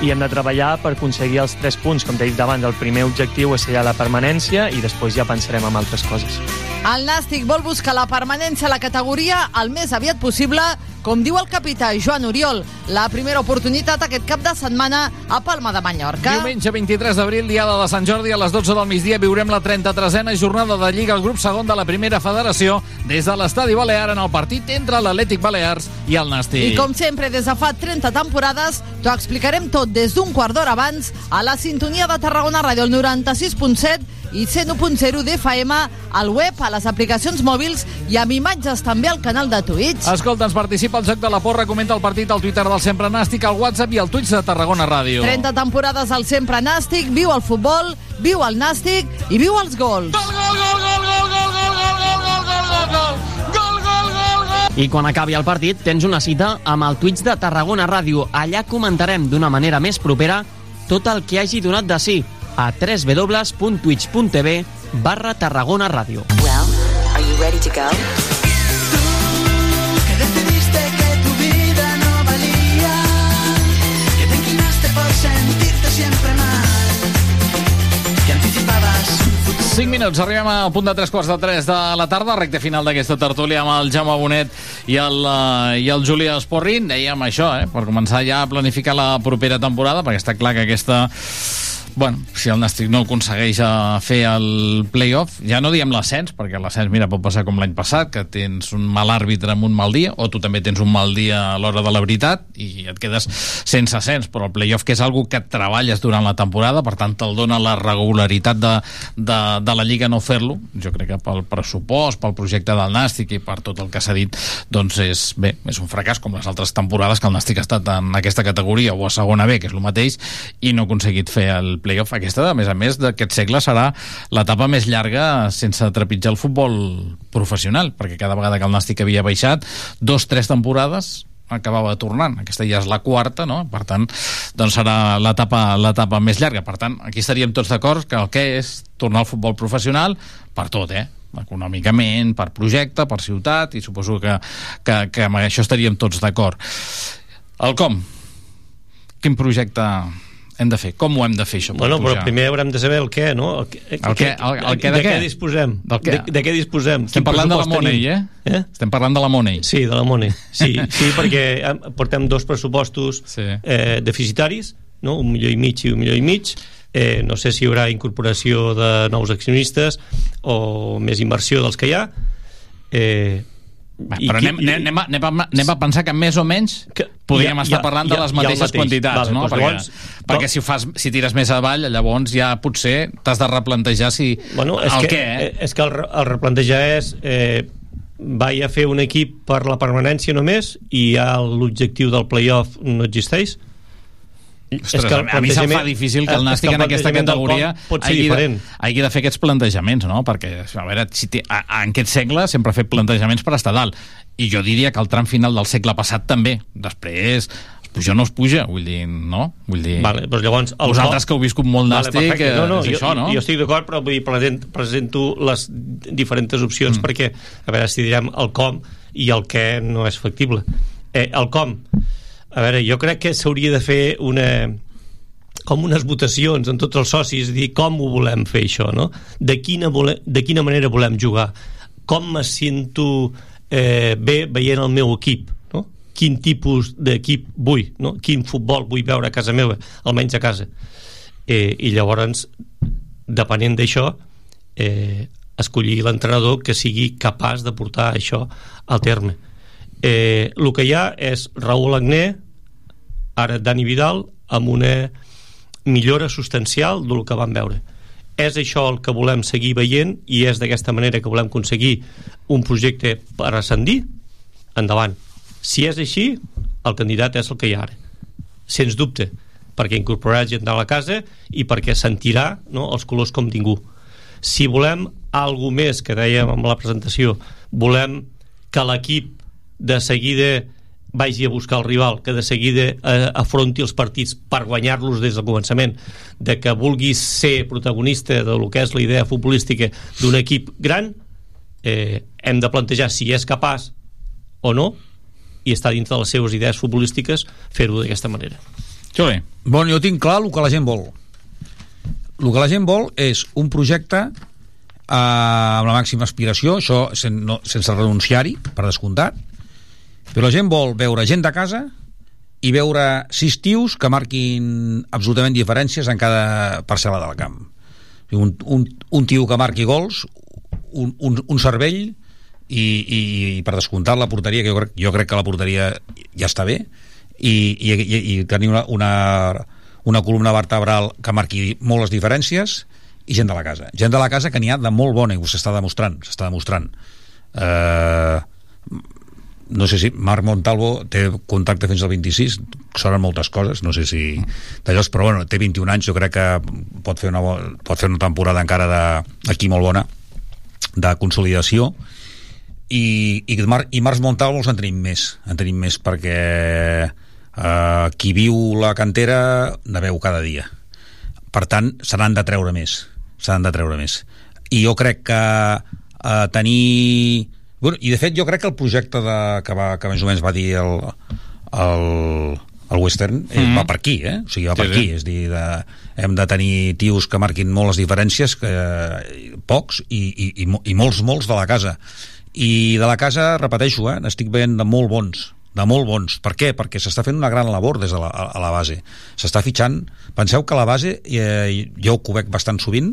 I hem de treballar per aconseguir els tres punts. Com t'he dit abans, el primer objectiu és la permanència i després ja pensarem en altres coses. El Nàstic vol buscar la permanència a la categoria el més aviat possible, com diu el capità Joan Oriol. La primera oportunitat aquest cap de setmana a Palma de Mallorca. Diumenge 23 d'abril, diada de Sant Jordi, a les 12 del migdia viurem la 33a jornada de Lliga al grup segon de la primera federació des de l'estadi Balear en el partit entre l'Atlètic Balears i el Nàstic. I com sempre, des de fa 30 temporades, t'ho explicarem tot des d'un quart d'hora abans a la sintonia de Tarragona Ràdio, el 96.7 i 101.0 d'FM, al web, a les aplicacions mòbils i amb imatges també al canal de Twitch. Escolta'ns, participa al Joc de la Porra, comenta el partit al Twitter del Sempre Nàstic, al WhatsApp i al Twitch de Tarragona Ràdio. 30 temporades al Sempre Nàstic, viu el futbol, viu el Nàstic i viu els gols. I quan acabi el partit tens una cita amb el Twitch de Tarragona Ràdio. Allà comentarem d'una manera més propera tot el que hagi donat de sí a www.twitch.tv barra Tarragona Ràdio. Well, are you ready to go? que decidiste que tu vida no valía, que te inclinaste por sentirte siempre mal, que anticipabas un futuro. 5 minuts, arribem al punt de 3 quarts de 3 de la tarda, recte final d'aquesta tertúlia amb el Jaume Bonet i el, uh, i el Julià Esporrin. Dèiem això, eh, per començar ja a planificar la propera temporada, perquè està clar que aquesta bueno, si el Nàstic no aconsegueix eh, fer el playoff, ja no diem l'ascens, perquè l'ascens, mira, pot passar com l'any passat, que tens un mal àrbitre amb un mal dia, o tu també tens un mal dia a l'hora de la veritat, i et quedes sense ascens, però el playoff, que és algo que treballes durant la temporada, per tant, te'l dona la regularitat de, de, de la Lliga no fer-lo, jo crec que pel pressupost, pel projecte del Nàstic i per tot el que s'ha dit, doncs és, bé, és un fracàs, com les altres temporades que el Nàstic ha estat en aquesta categoria, o a segona B, que és el mateix, i no ha aconseguit fer el playoff. Aquesta, a més a més, d'aquest segle serà l'etapa més llarga sense trepitjar el futbol professional, perquè cada vegada que el Nàstic havia baixat, dos, tres temporades acabava tornant. Aquesta ja és la quarta, no? Per tant, doncs serà l'etapa l'etapa més llarga. Per tant, aquí estaríem tots d'acord que el que és tornar al futbol professional per tot, eh? econòmicament, per projecte, per ciutat, i suposo que, que, que amb això estaríem tots d'acord. El com? Quin projecte hem de fer? Com ho hem de fer, això? Bueno, però primer haurem de saber el què, no? El, què, El què? El- el què de què? disposem? Del què? De, de què disposem? Estem Quin parlant de la Money, eh? eh? Estem parlant de la Money. Sí, de la Money. Sí, sí perquè hem- portem dos pressupostos sí. eh, deficitaris, no? un milió i mig i un milió i mig. Eh, no sé si hi haurà incorporació de nous accionistes o més inversió dels que hi ha. Eh, Però qui- anem, anem, anem, a, anem, a, anem a pensar que més o menys podríem ja- estar parlant ja- de les mateixes mateix. quantitats, Vale, no? doncs perquè llavors- perquè si, ho fas, si tires més avall, llavors ja potser t'has de replantejar si Bueno, és el que, què, eh? és que el, el replantejar és eh, vaig a fer un equip per la permanència només i ja l'objectiu del playoff no existeix Ostres, a mi se'm fa difícil que el Nàstic en aquesta categoria pot hagi, de, hagi de fer aquests plantejaments, no? Perquè, a veure, si té, a, a, en aquest segle sempre ha fet plantejaments per estar dalt. I jo diria que el tram final del segle passat també. Després, es puja no es puja, vull dir, no? Vull dir... Vale, doncs llavors, el Vosaltres que heu viscut molt Vale, Nàstic, perfecte. eh, no, no, és jo, això, no? Jo estic d'acord, però vull dir, present, presento les diferents opcions mm. perquè, a veure, si direm el com i el què no és factible. Eh, el com, a veure, jo crec que s'hauria de fer una com unes votacions en tots els socis, dir com ho volem fer això, no? De quina, vole, de quina manera volem jugar, com me sento eh, bé veient el meu equip, no? Quin tipus d'equip vull, no? Quin futbol vull veure a casa meva, almenys a casa. Eh, I llavors, depenent d'això, eh, escollir l'entrenador que sigui capaç de portar això al terme. Eh, el que hi ha és Raúl Agné, ara Dani Vidal, amb una millora substancial del que vam veure. És això el que volem seguir veient i és d'aquesta manera que volem aconseguir un projecte per ascendir? Endavant. Si és així, el candidat és el que hi ha ara. Sens dubte, perquè incorporarà gent a la casa i perquè sentirà no, els colors com ningú. Si volem algo més que dèiem amb la presentació, volem que l'equip de seguida vagi a buscar el rival, que de seguida eh, afronti els partits per guanyar-los des del començament, de que vulgui ser protagonista de lo que és la idea futbolística d'un equip gran, eh, hem de plantejar si és capaç o no i està dintre de les seves idees futbolístiques fer-ho d'aquesta manera. Juli. Bon, jo tinc clar el que la gent vol. El que la gent vol és un projecte eh, amb la màxima aspiració, això sen, no, sense renunciar-hi, per descomptat, però la gent vol veure gent de casa i veure sis tios que marquin absolutament diferències en cada parcel·la del camp. Un, un, un tio que marqui gols, un, un, un cervell i, i, i per descomptat la porteria, que jo crec, jo crec que la porteria ja està bé, i, i, i, i tenir una, una, una columna vertebral que marqui moltes diferències i gent de la casa. Gent de la casa que n'hi ha de molt bona i s'està demostrant, s'està demostrant. Eh, no sé si Marc Montalvo té contacte fins al 26 sonen moltes coses, no sé si d'allò, però bueno, té 21 anys, jo crec que pot fer una, pot fer una temporada encara de, aquí molt bona de consolidació. I, i, Mar, i Marc Montalvo en tenim més en tenim més perquè eh, qui viu la cantera ne veu cada dia. Per tant se n'han de treure més se n'han de treure més. I jo crec que eh, tenir bueno, i de fet jo crec que el projecte de, que, va, que més o menys va dir el, el, el Western eh, Mhm. va per aquí, eh? o sigui, va Sí, per aquí sí. és dir, de, hem de tenir tios que marquin molt les diferències que, pocs i, i, i, i molts, molts de la casa i de la casa, repeteixo, eh, n'estic veient de molt bons de molt bons. Per què? Perquè s'està fent una gran labor des de la, a, la base. S'està fitxant... Penseu que la base, eh, jo ho bastant sovint,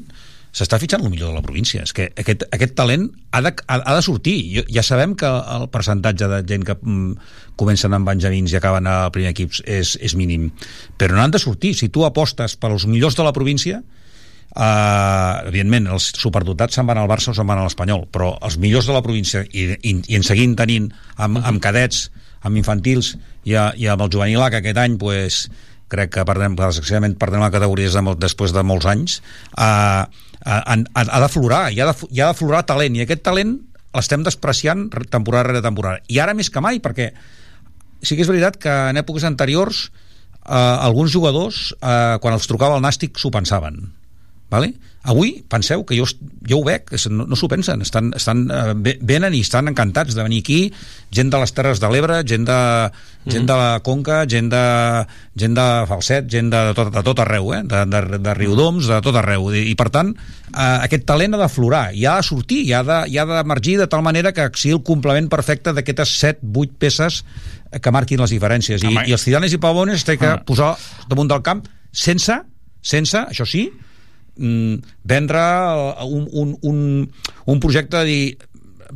s'està fitxant el millor de la província. És que aquest, aquest talent ha de, ha, ha de sortir. Jo, ja sabem que el percentatge de gent que mm, comencen amb benjamins i acaben al primer equip és, és mínim. Però no han de sortir. Si tu apostes per als millors de la província, Uh, evidentment, els superdotats se'n van al Barça o se'n van a l'Espanyol, però els millors de la província i, i, i en seguint tenint amb, amb cadets, amb infantils i, a, i amb el juvenil A, que aquest any pues, crec que perdem, desgraciadament perdem la categoria després de molts anys uh, ha, ha, ha d'aflorar hi ha de- hi ha d'aflorar talent i aquest talent l'estem despreciant temporada rere temporada i ara més que mai perquè sí que és veritat que en èpoques anteriors eh, alguns jugadors eh, quan els trucava el nàstic s'ho pensaven vale? Avui penseu que jo, jo ho veig no, no s'ho pensen, estan, estan, eh, ve- venen i estan encantats de venir aquí gent de les Terres de l'Ebre gent, de, gent de la Conca gent de, gent de Falset gent de tot, de tot arreu eh? de, de, de Riudoms, de tot arreu. I, i per tant eh, aquest talent ha d'aflorar i ha de sortir, i ha de- i ha d'emergir de tal manera que sigui el complement perfecte d'aquestes 7-8 peces que marquin les diferències. I, i els Zidanes i Pavones té que posar damunt del camp sense, sense, això sí mm, vendre un, un, un, un projecte de dir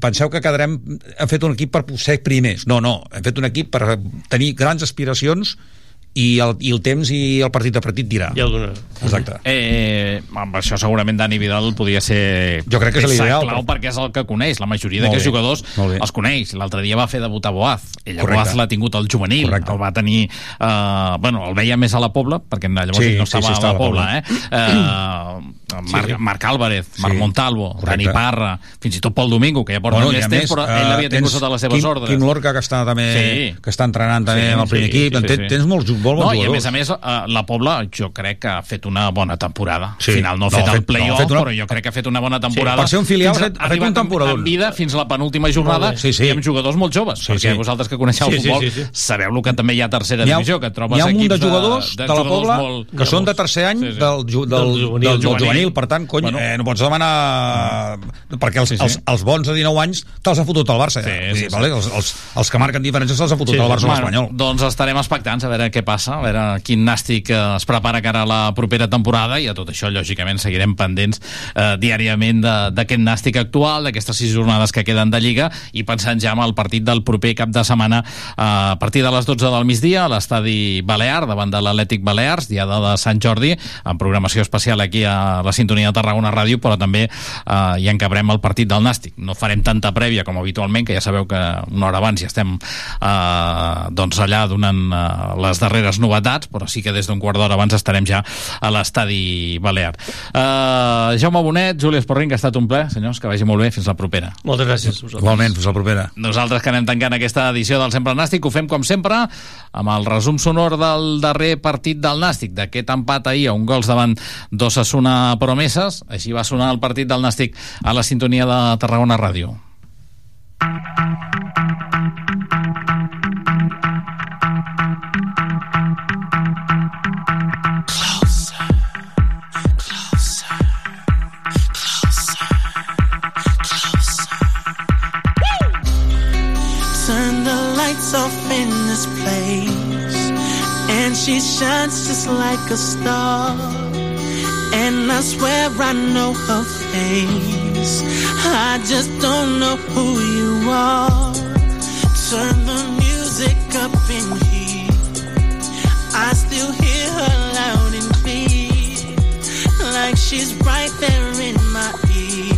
penseu que quedarem hem fet un equip per ser primers. No, no, hem fet un equip per tenir grans aspiracions i el, i el temps i el partit a partit dirà. Ja donarà exacte. Eh, amb això segurament Dani Vidal podria ser Jo crec que és l'ideal, clau però- perquè és el que coneix. La majoria d'aquests jugadors els coneix, l'altre dia va fer debutar Boaz. Ell a Correcte. Boaz l'ha tingut al juvenil. Correcte. el va tenir, eh, bueno, el veia més a la Pobla perquè llavors Sí, no sí, estava sí, a estava la a la Pobla Pobla. eh, eh, Marc, Sí. Marc Álvarez, Marc Sí, Montalvo correcte. Dani Parra, fins i tot Pol Domingo que ja porta Bueno, més temps més, però ell eh, l'havia tingut tens sota les seves Quim, ordres Quim Lorca que està també Sí. que està entrenant també Sí, amb el primer sí, equip sí, tens, sí. tens molts, ju- molt bons no, i a jugadors més a més eh, la Pobla jo crec que ha fet una bona temporada Sí. al final no ha No, fet ha el fet- no, ha play-off fet una- però jo crec que ha fet una bona temporada per ser un filial Fins ha fet- ha fet un temporadón. en, vida fins a la penúltima jornada. Sí, sí. i amb jugadors molt joves Sí, perquè sí. vosaltres que coneixeu Sí, el sí, futbol sí, sí. sabeu el que també hi ha tercera divisió que trobes hi ha un munt de equips jugadors de, la jugadors Pobla que són de tercer any Sí, sí. del, ju- del, Del del, juvenil. Juvenil. per tant, cony, Bueno. eh, no pots demanar perquè els, Sí, sí. els, els bons de 19 anys te'ls ha fotut el Barça Sí, ja. Sí, dir, sí. vale? Els, els, els que marquen diferències se'ls ha fotut Sí, el Barça bueno, l'Espanyol Doncs estarem expectants a veure què passa, a veure quin nàstic eh, es prepara cara a la propera temporada i a tot això, lògicament, seguirem pendents eh, diàriament de- d'aquest nàstic actual, d'aquestes sis jornades que queden de Lliga i pensant ja en el partit del proper cap de setmana eh, a partir de les 12 del migdia a l'estadi Balear, davant de l'Atlètic Balears, diada de Sant Jordi, amb programació especial aquí a l'estadi la sintonia de Tarragona Ràdio, però també eh, hi encabrem el partit del Nàstic. No farem tanta prèvia com habitualment, que ja sabeu que una hora abans ja estem eh, doncs allà donant eh, les darreres novetats, però sí que des d'un quart d'hora abans estarem ja a l'estadi Balear. Eh, Jaume Bonet, Júlia Esporrin, que ha estat un ple, senyors, que vagi molt bé, fins la propera. Moltes gràcies. Igualment, fins la propera. Nosaltres que anem tancant aquesta edició del Sempre Nàstic, ho fem com sempre amb el resum sonor del darrer partit del Nàstic, d'aquest empat ahir a un gols davant d'Ossassuna Promeses. Així va sonar el partit del Nàstic a la sintonia de Tarragona Ràdio. Off in this place. And she shines just like a star. And I swear I know her face. I just don't know who you are. Turn the music up in here. I still hear her loud and clear. Like she's right there in my ear.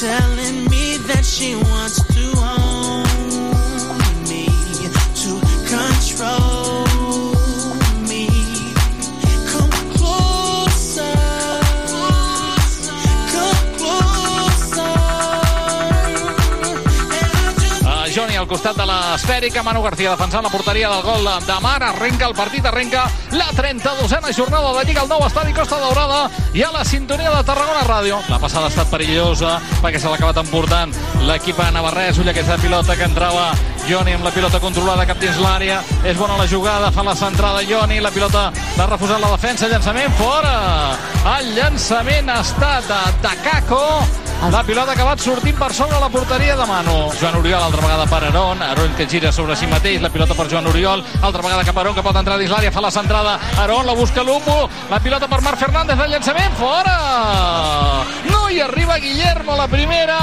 Telling me that she wants costat de l'esfèrica, Manu García defensant la porteria del gol de Mar, arrenca el partit, arrenca la 32a jornada de Lliga al nou estadi Costa Daurada i a la sintonia de Tarragona Ràdio. La passada ha estat perillosa perquè se l'ha acabat emportant l'equip navarrès, ulla aquesta pilota que entrava Joni amb la pilota controlada cap dins l'àrea, és bona la jugada, fa la centrada Joni, la pilota l'ha refusat la defensa, llançament fora! El llançament ha estat de Takako, la pilota ha acabat sortint per sobre la porteria de Manu. Joan Oriol, altra vegada per Aron. Aron que gira sobre si mateix. La pilota per Joan Oriol. Altra vegada cap Aron, que pot entrar dins l'àrea. Fa la centrada. Aron la busca Lupo. La pilota per Marc Fernández. El llançament fora! No hi arriba Guillermo la primera.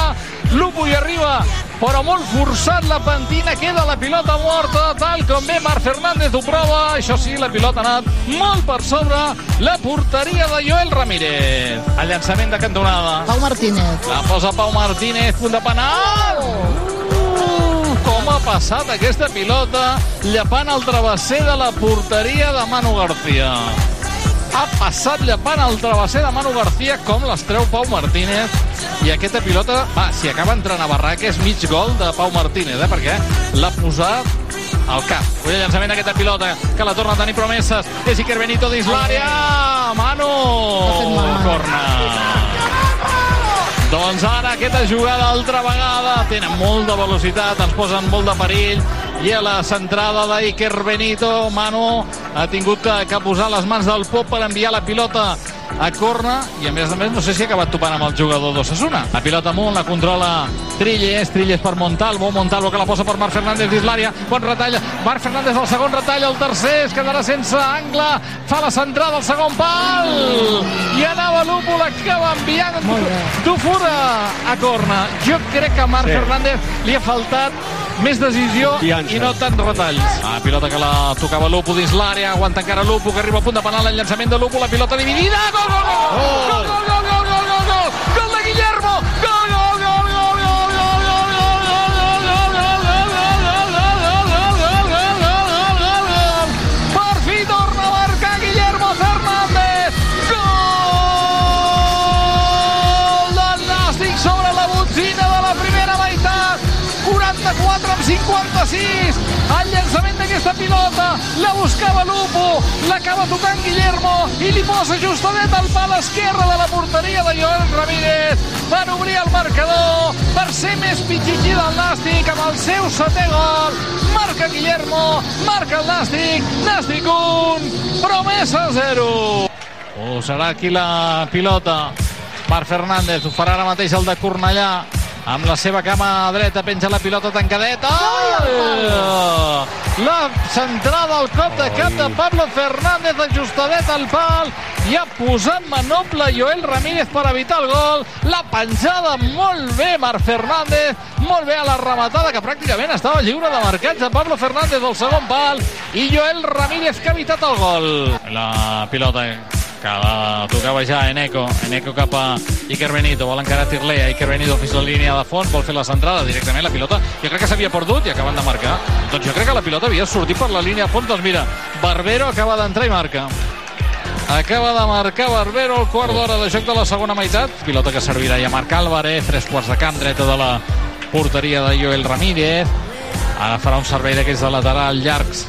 Lupo hi arriba però molt forçat la pentina, queda la pilota morta, tal com bé Marc Fernández ho prova, això sí, la pilota ha anat molt per sobre la porteria de Joel Ramírez. El llançament de cantonada. Pau Martínez. La posa Pau Martínez, punt de penal! Uh, com ha passat aquesta pilota llapant el travesser de la porteria de Manu García. Ha passat llapant el travesser de Manu García com les treu Pau Martínez i aquesta pilota, va, si acaba entrant a barraca és mig gol de Pau Martínez, eh, perquè l'ha posat al cap. Ull, el llançament d'aquesta pilota, que la torna a tenir promeses. És Iker Benito dins l'àrea. Manu! Corna. Doncs ara aquesta jugada altra vegada tenen molta velocitat, ens posen molt de perill i a la centrada d'Iker Benito Manu ha tingut que, que posar les mans del pop per enviar la pilota a corna i a més a més no sé si ha acabat topant amb el jugador d'Ossassuna. La pilota amunt, la controla Trilles, Trilles per Montalvo, Montalvo que la posa per Marc Fernández dins l'àrea, bon retall, Marc Fernández el segon retall, el tercer es quedarà sense angle, fa la centrada al segon pal i anava Lupo, l'acaba enviant Dufura a corna. Jo crec que a Marc Sí. Fernández li ha faltat més decisió Confiança. i no tants retalls. Ah, pilota que la tocava Lupo dins l'àrea, aguanta encara Lupo, que arriba a punt de penal, el llançament de Lupo, la pilota dividida, gol, gol, gol, gol, gol, gol, gol, gol, gol, gol, gol, Guillermo, 44 amb 56. El llançament d'aquesta pilota la buscava Lupo, l'acaba tocant Guillermo i li posa justadet al pal esquerre de la porteria de Joel Ramírez per obrir el marcador, per ser més pitxitxí del Nàstic amb el seu setè gol. Marca Guillermo, marca el Nàstic, Nàstic 1, promesa 0. O serà aquí la pilota. Marc Fernández ho farà ara mateix el de Cornellà amb la seva cama dreta penja la pilota tancadeta. La centrada al cop de cap de Pablo Fernández ajustadet al pal. I ha posat manoble Joel Ramírez per evitar el gol. La penjada molt bé Marc Fernández. Molt bé a la rematada que pràcticament estava lliure de marcatge Pablo Fernández al segon pal. I Joel Ramírez que ha evitat el gol. La pilota que la tocava ja Eneco, Eneco cap a Iker Benito, vol encarar Tirlea, Iker Benito fins a la línia de fons, vol fer la centrada directament, la pilota, jo crec que s'havia perdut i acaben de marcar, doncs jo crec que la pilota havia sortit per la línia de fons, doncs mira, Barbero acaba d'entrar i marca. Acaba de marcar Barbero el quart d'hora de joc de la segona meitat. Pilota que servirà ja Marc Álvarez, tres quarts de camp, dreta de la porteria de Joel Ramírez. Ara farà un servei d'aquells de lateral llargs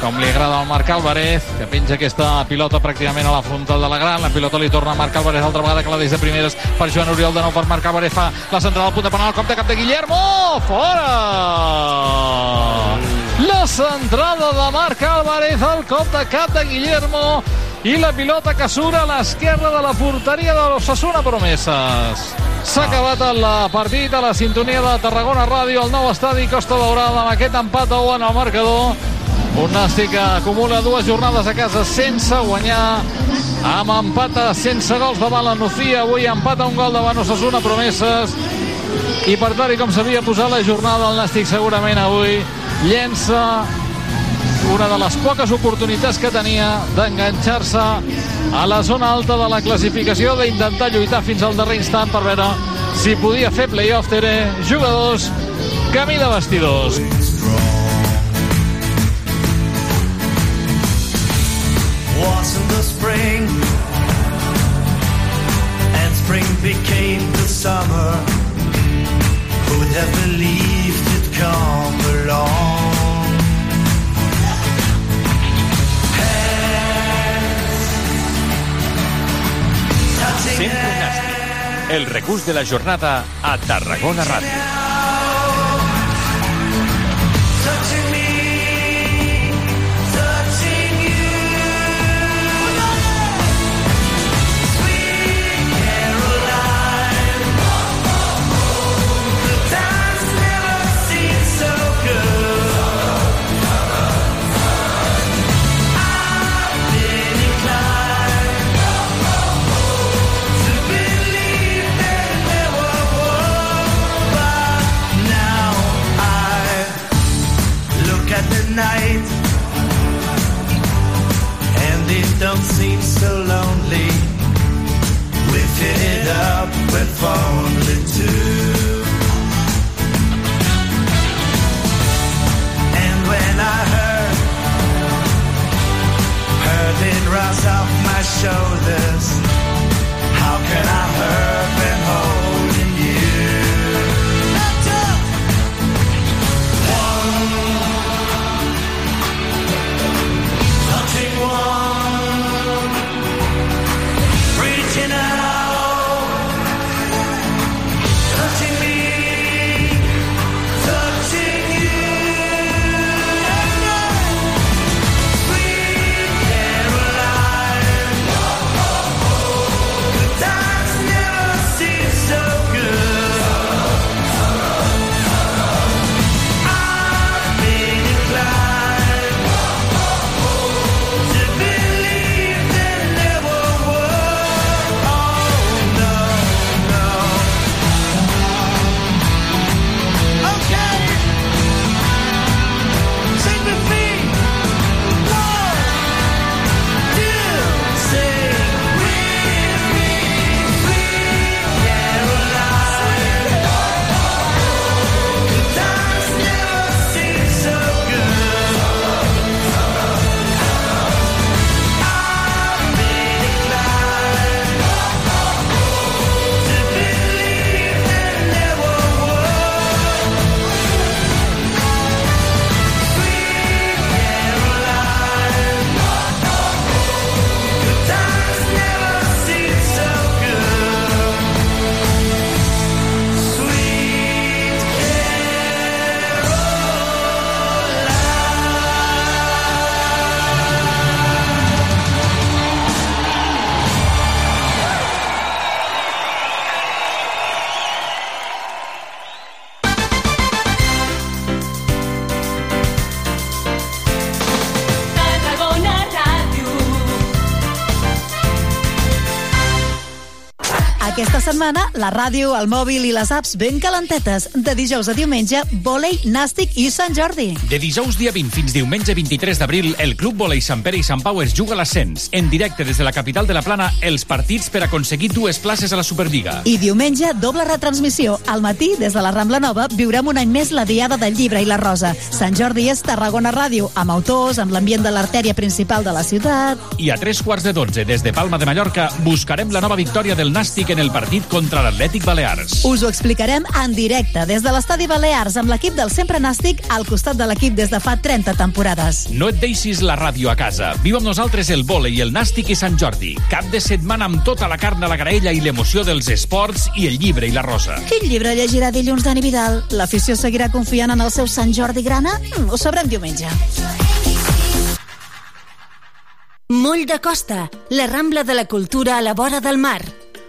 com li agrada al Marc Álvarez, que penja aquesta pilota pràcticament a la frontal de la gran. La pilota li torna a Marc Álvarez altra vegada que la deixa de primeres per Joan Oriol de nou per Marc Álvarez fa la centrada al punt de penal, cop de cap de Guillermo fora la centrada de Marc Álvarez al cop de cap de Guillermo i la pilota que surt a l'esquerra de la porteria de l'Ossassuna Promeses. S'ha acabat el partit a la sintonia de Tarragona Ràdio, al nou estadi Costa Daurada, amb aquest empat a 1 en el marcador. Un Nàstic que acumula dues jornades a casa sense guanyar, amb empat a sense gols davant la Nucía, avui empat a un gol davant Osasuna Promeses, i per tal com s'havia posat la jornada, el Nàstic segurament avui llença una de les poques oportunitats que tenia d'enganxar-se a la zona alta de la classificació, d'intentar lluitar fins al darrer instant per veure si podia fer playoff Tere, jugadors, camí de vestidors. Wasn't the spring and spring became the summer who'd have believed it'd come along Nàstic. El recurs de la jornada a Tarragona Ràdio. Don't seem so lonely. We fit it up with only two. And when I heard heard it rise off my shoulders how can I hurt when holding Aquesta setmana, la ràdio, el mòbil i les apps ben calentetes. De dijous a diumenge, vòlei, nàstic i Sant Jordi. De dijous dia 20 fins diumenge 23 d'abril, el Club Volei Sant Pere i Sant Pau es juga a l'ascens. En directe des de la capital de la Plana, els partits per aconseguir dues places a la Superliga. I diumenge, doble retransmissió. Al matí, des de la Rambla Nova, viurem un any més la Diada del Llibre i la Rosa. Sant Jordi és Tarragona Ràdio, amb autors, amb l'ambient de l'artèria principal de la ciutat. I a tres quarts de dotze, des de Palma de Mallorca, buscarem la nova victòria del Nàstic en el partit contra l'Atlètic Balears. Us ho explicarem en directe des de l'estadi Balears amb l'equip del Sempre Nàstic al costat de l'equip des de fa 30 temporades. No et deixis la ràdio a casa. Viu amb nosaltres el vòlei, el nàstic i Sant Jordi. Cap de setmana amb tota la carn a la graella i l'emoció dels esports i el llibre i la rosa. Quin llibre llegirà dilluns Dani Vidal? L'afició seguirà confiant en el seu Sant Jordi Grana? Mm, ho sabrem diumenge. Moll de Costa, la Rambla de la Cultura a la vora del mar.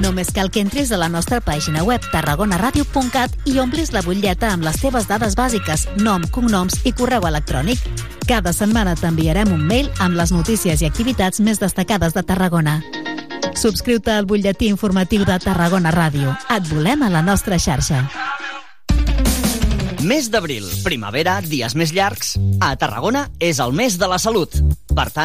Només cal que entres a la nostra pàgina web tarragonaradio.cat i omplis la butlleta amb les teves dades bàsiques, nom, cognoms i correu electrònic. Cada setmana t'enviarem un mail amb les notícies i activitats més destacades de Tarragona. Subscriu-te al butlletí informatiu de Tarragona Ràdio. Et volem a la nostra xarxa. Mes d'abril, primavera, dies més llargs. A Tarragona és el mes de la salut. Per tant,